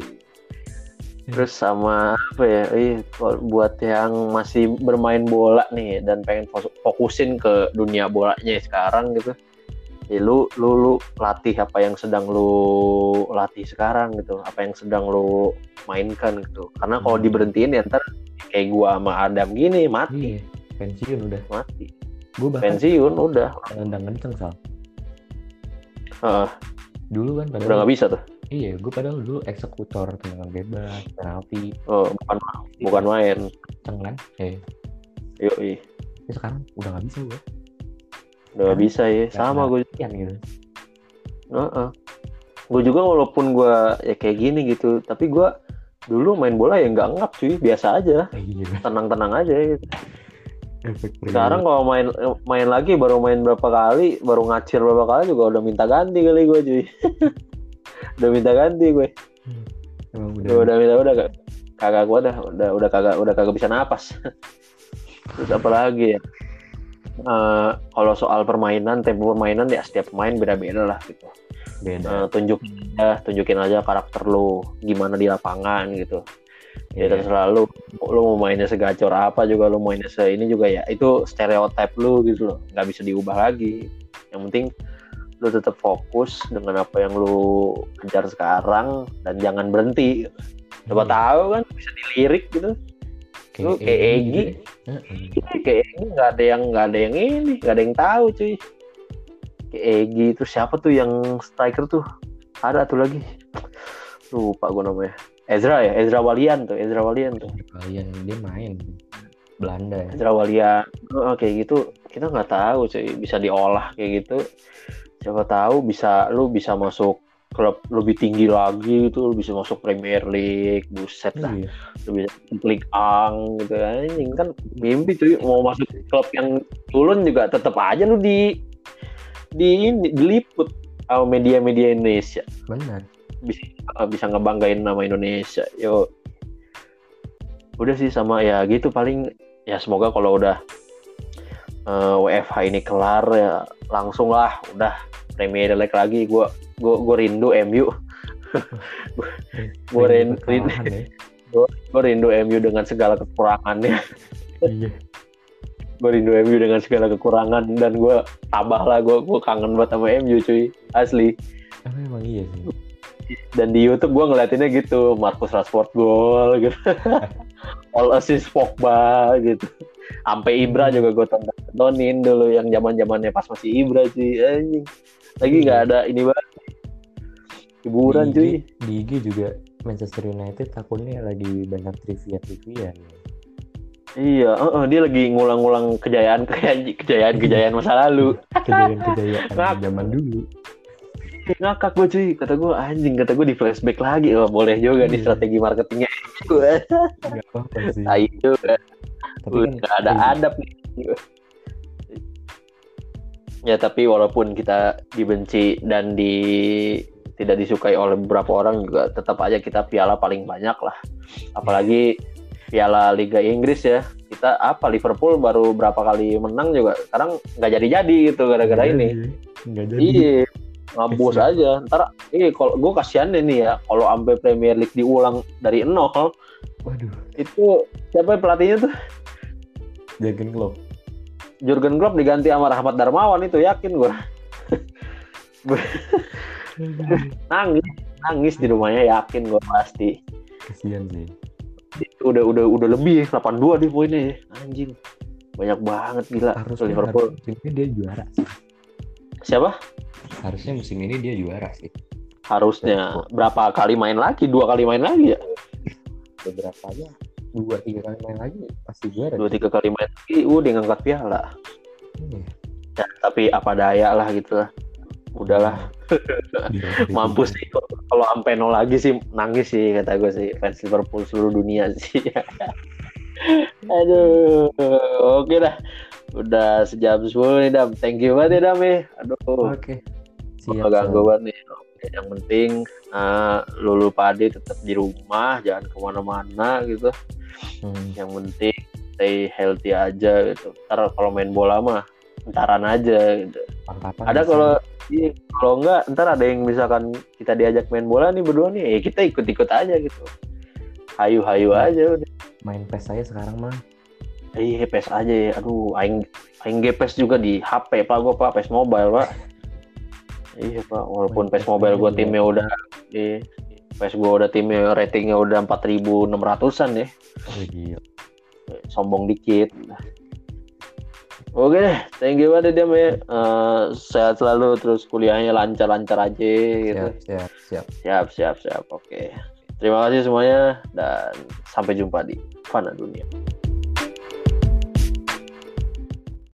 terus sama apa ya ih, buat yang masih bermain bola nih dan pengen fokusin ke dunia bolanya sekarang gitu ya lu lu lu latih apa yang sedang lu latih sekarang gitu apa yang sedang lu mainkan gitu karena kalau Hmm. diberhentiin ya ntar kayak gua sama Adam gini mati Iya, pensiun udah. mati bahkan pensiun udah nendang kenceng sal. Heeh, Dulu kan udah padahal nggak bisa tuh iya, gue padahal dulu eksekutor tendangan bebas, penalti, oh, bukan bukan main kenceng kan. Eh, yoi tapi sekarang udah nggak bisa gue. Udah nggak bisa ya sama gue gitu. gue juga walaupun gue ya kayak gini gitu tapi gue dulu main bola ya nggak ngap cuy. Biasa aja. Iya. tenang-tenang aja gitu. Sekarang kalau main main lagi baru main berapa kali baru ngacir berapa kali juga udah minta ganti kali gue cuy. Udah minta ganti gue emang udah. udah udah minta udah kag- kagak gue udah udah udah kagak udah kagak bisa napas. Terus apa lagi ya Eh, kalau soal permainan tempo permainan ya setiap pemain beda-beda lah gitu beda. Eh, tunjukin aja tunjukin aja karakter lu gimana di lapangan gitu ya Iya. terserah lu lu mau mainnya segacor apa juga lu mainnya se ini juga ya itu stereotip lu gitu loh nggak bisa diubah lagi yang penting lu tetap fokus dengan apa yang lu kejar sekarang dan jangan berhenti coba Iya. tahu kan bisa dilirik gitu lu kayak Egi. kayak ini nggak ada yang nggak ada yang ini nggak ada yang tahu cuy. Kayak Egi itu siapa tuh yang striker tuh? Ada tuh lagi. Lupa gue namanya. Ezra ya? Ezra Walian tuh Ezra Walian tuh. Kalian dia main Belanda ya. Ezra Walian. Oh, kayak gitu. Kita nggak tahu cuy. Bisa diolah kayak gitu. Siapa tahu bisa lu bisa masuk klub lebih tinggi lagi lu bisa masuk Premier League buset dah Iya. lu bisa klik ang gitu anjing kan mimpi cuy mau masuk klub yang turun juga tetap aja lu di di ini diliput sama media-media Indonesia. Benar. bisa bisa ngebanggain nama Indonesia yo. Udah sih sama ya gitu paling. Ya semoga kalau udah eh, WFH ini kelar ya langsung lah udah Premier League lagi gue gue gue rindu MU Gua rin- rin- Kekalahan ya. gue rindu MU dengan segala kekurangannya Iya. gue rindu MU dengan segala kekurangan dan gue tambah lah gue gue kangen banget sama MU cuy. Asli. Emang iya sih. dan di YouTube gue ngeliatinnya gitu Marcus Rashford gol gitu. All assist Pogba gitu. Sampai Ibra juga gue tonton tontonin dulu yang zaman zamannya pas masih Ibra sih anjing lagi nggak ada ini banget. Hiburan Di cuy. Di IG juga Manchester United akunnya lagi banyak trivia trivia. iya uh-uh, dia lagi ngulang-ngulang kejayaan kejayaan kejayaan masa lalu. Kejayaan-kejayaan Ngak- zaman dulu. ngakak gue cuy. Kata gue anjing kata gue di flashback lagi. Oh, boleh juga nih Iya. strategi marketingnya. Gue Gak apa-apa sih. tai juga. Tapi kan nggak ada iya, adab nih ya tapi walaupun kita dibenci dan tidak disukai oleh beberapa orang juga tetap aja kita piala paling banyak lah. Apalagi piala Liga Inggris ya. Kita apa Liverpool baru berapa kali menang juga sekarang nggak jadi-jadi gitu gara-gara ini. Nggak jadi. iya ngabus aja. Ntar iya kalau gue kasihan deh nih ya kalau sampai Premier League diulang dari nol Waduh, itu siapa pelatihnya tuh? Jurgen Klopp. Jurgen Klopp diganti sama Rahmat Darmawan itu yakin gue nangis nangis di rumahnya yakin gue pasti. Kasihan sih. udah udah udah lebih 82 di poinnya. Anjing banyak banget gila. Harusnya, Liverpool. musim ini dia juara sih. siapa? Harusnya musim ini dia juara sih. harusnya. Berapa kali main lagi? Dua kali main lagi ya? Beberapa aja dua tiga kali main lagi pasti juara. dua tiga. kali main lagi udah ngangkat piala. Iya. ya, tapi apa daya lah gitu lah. Udahlah. Di- mampus sih kalau sampai nol lagi sih nangis sih kata gue sih fans Liverpool seluruh dunia sih. Aduh oke dah. Udah sejam 10 nih Dam. Thank you banget ya Dam ya. Aduh. Oke. Siap, ganggu banget nih yang penting eh, lu lupa pade tetap di rumah jangan ke mana-mana gitu Hmm. yang penting stay healthy aja gitu ntar kalau main bola mah entaran aja gitu Mantap. ada kalau iya, kalau enggak ntar ada yang misalkan kita diajak main bola nih berdua nih ya kita ikut-ikut aja gitu hayu-hayu Hmm. aja udah main PES saya sekarang mah. iya PES aja ya aduh aing aing PES juga di HP pak gua pak PES mobile pak iya pak walaupun PES mobile gua juga. timnya udah iya PES gua udah timnya ratingnya udah 4600an ya Oh, gila. sombong dikit Oke deh, thank you banget Dam ya. Eh, sehat selalu, terus kuliahnya lancar-lancar aja gitu. Siap, siap, siap. Siap, siap, siap. Oke. Terima kasih semuanya dan sampai jumpa di Fana Dunia.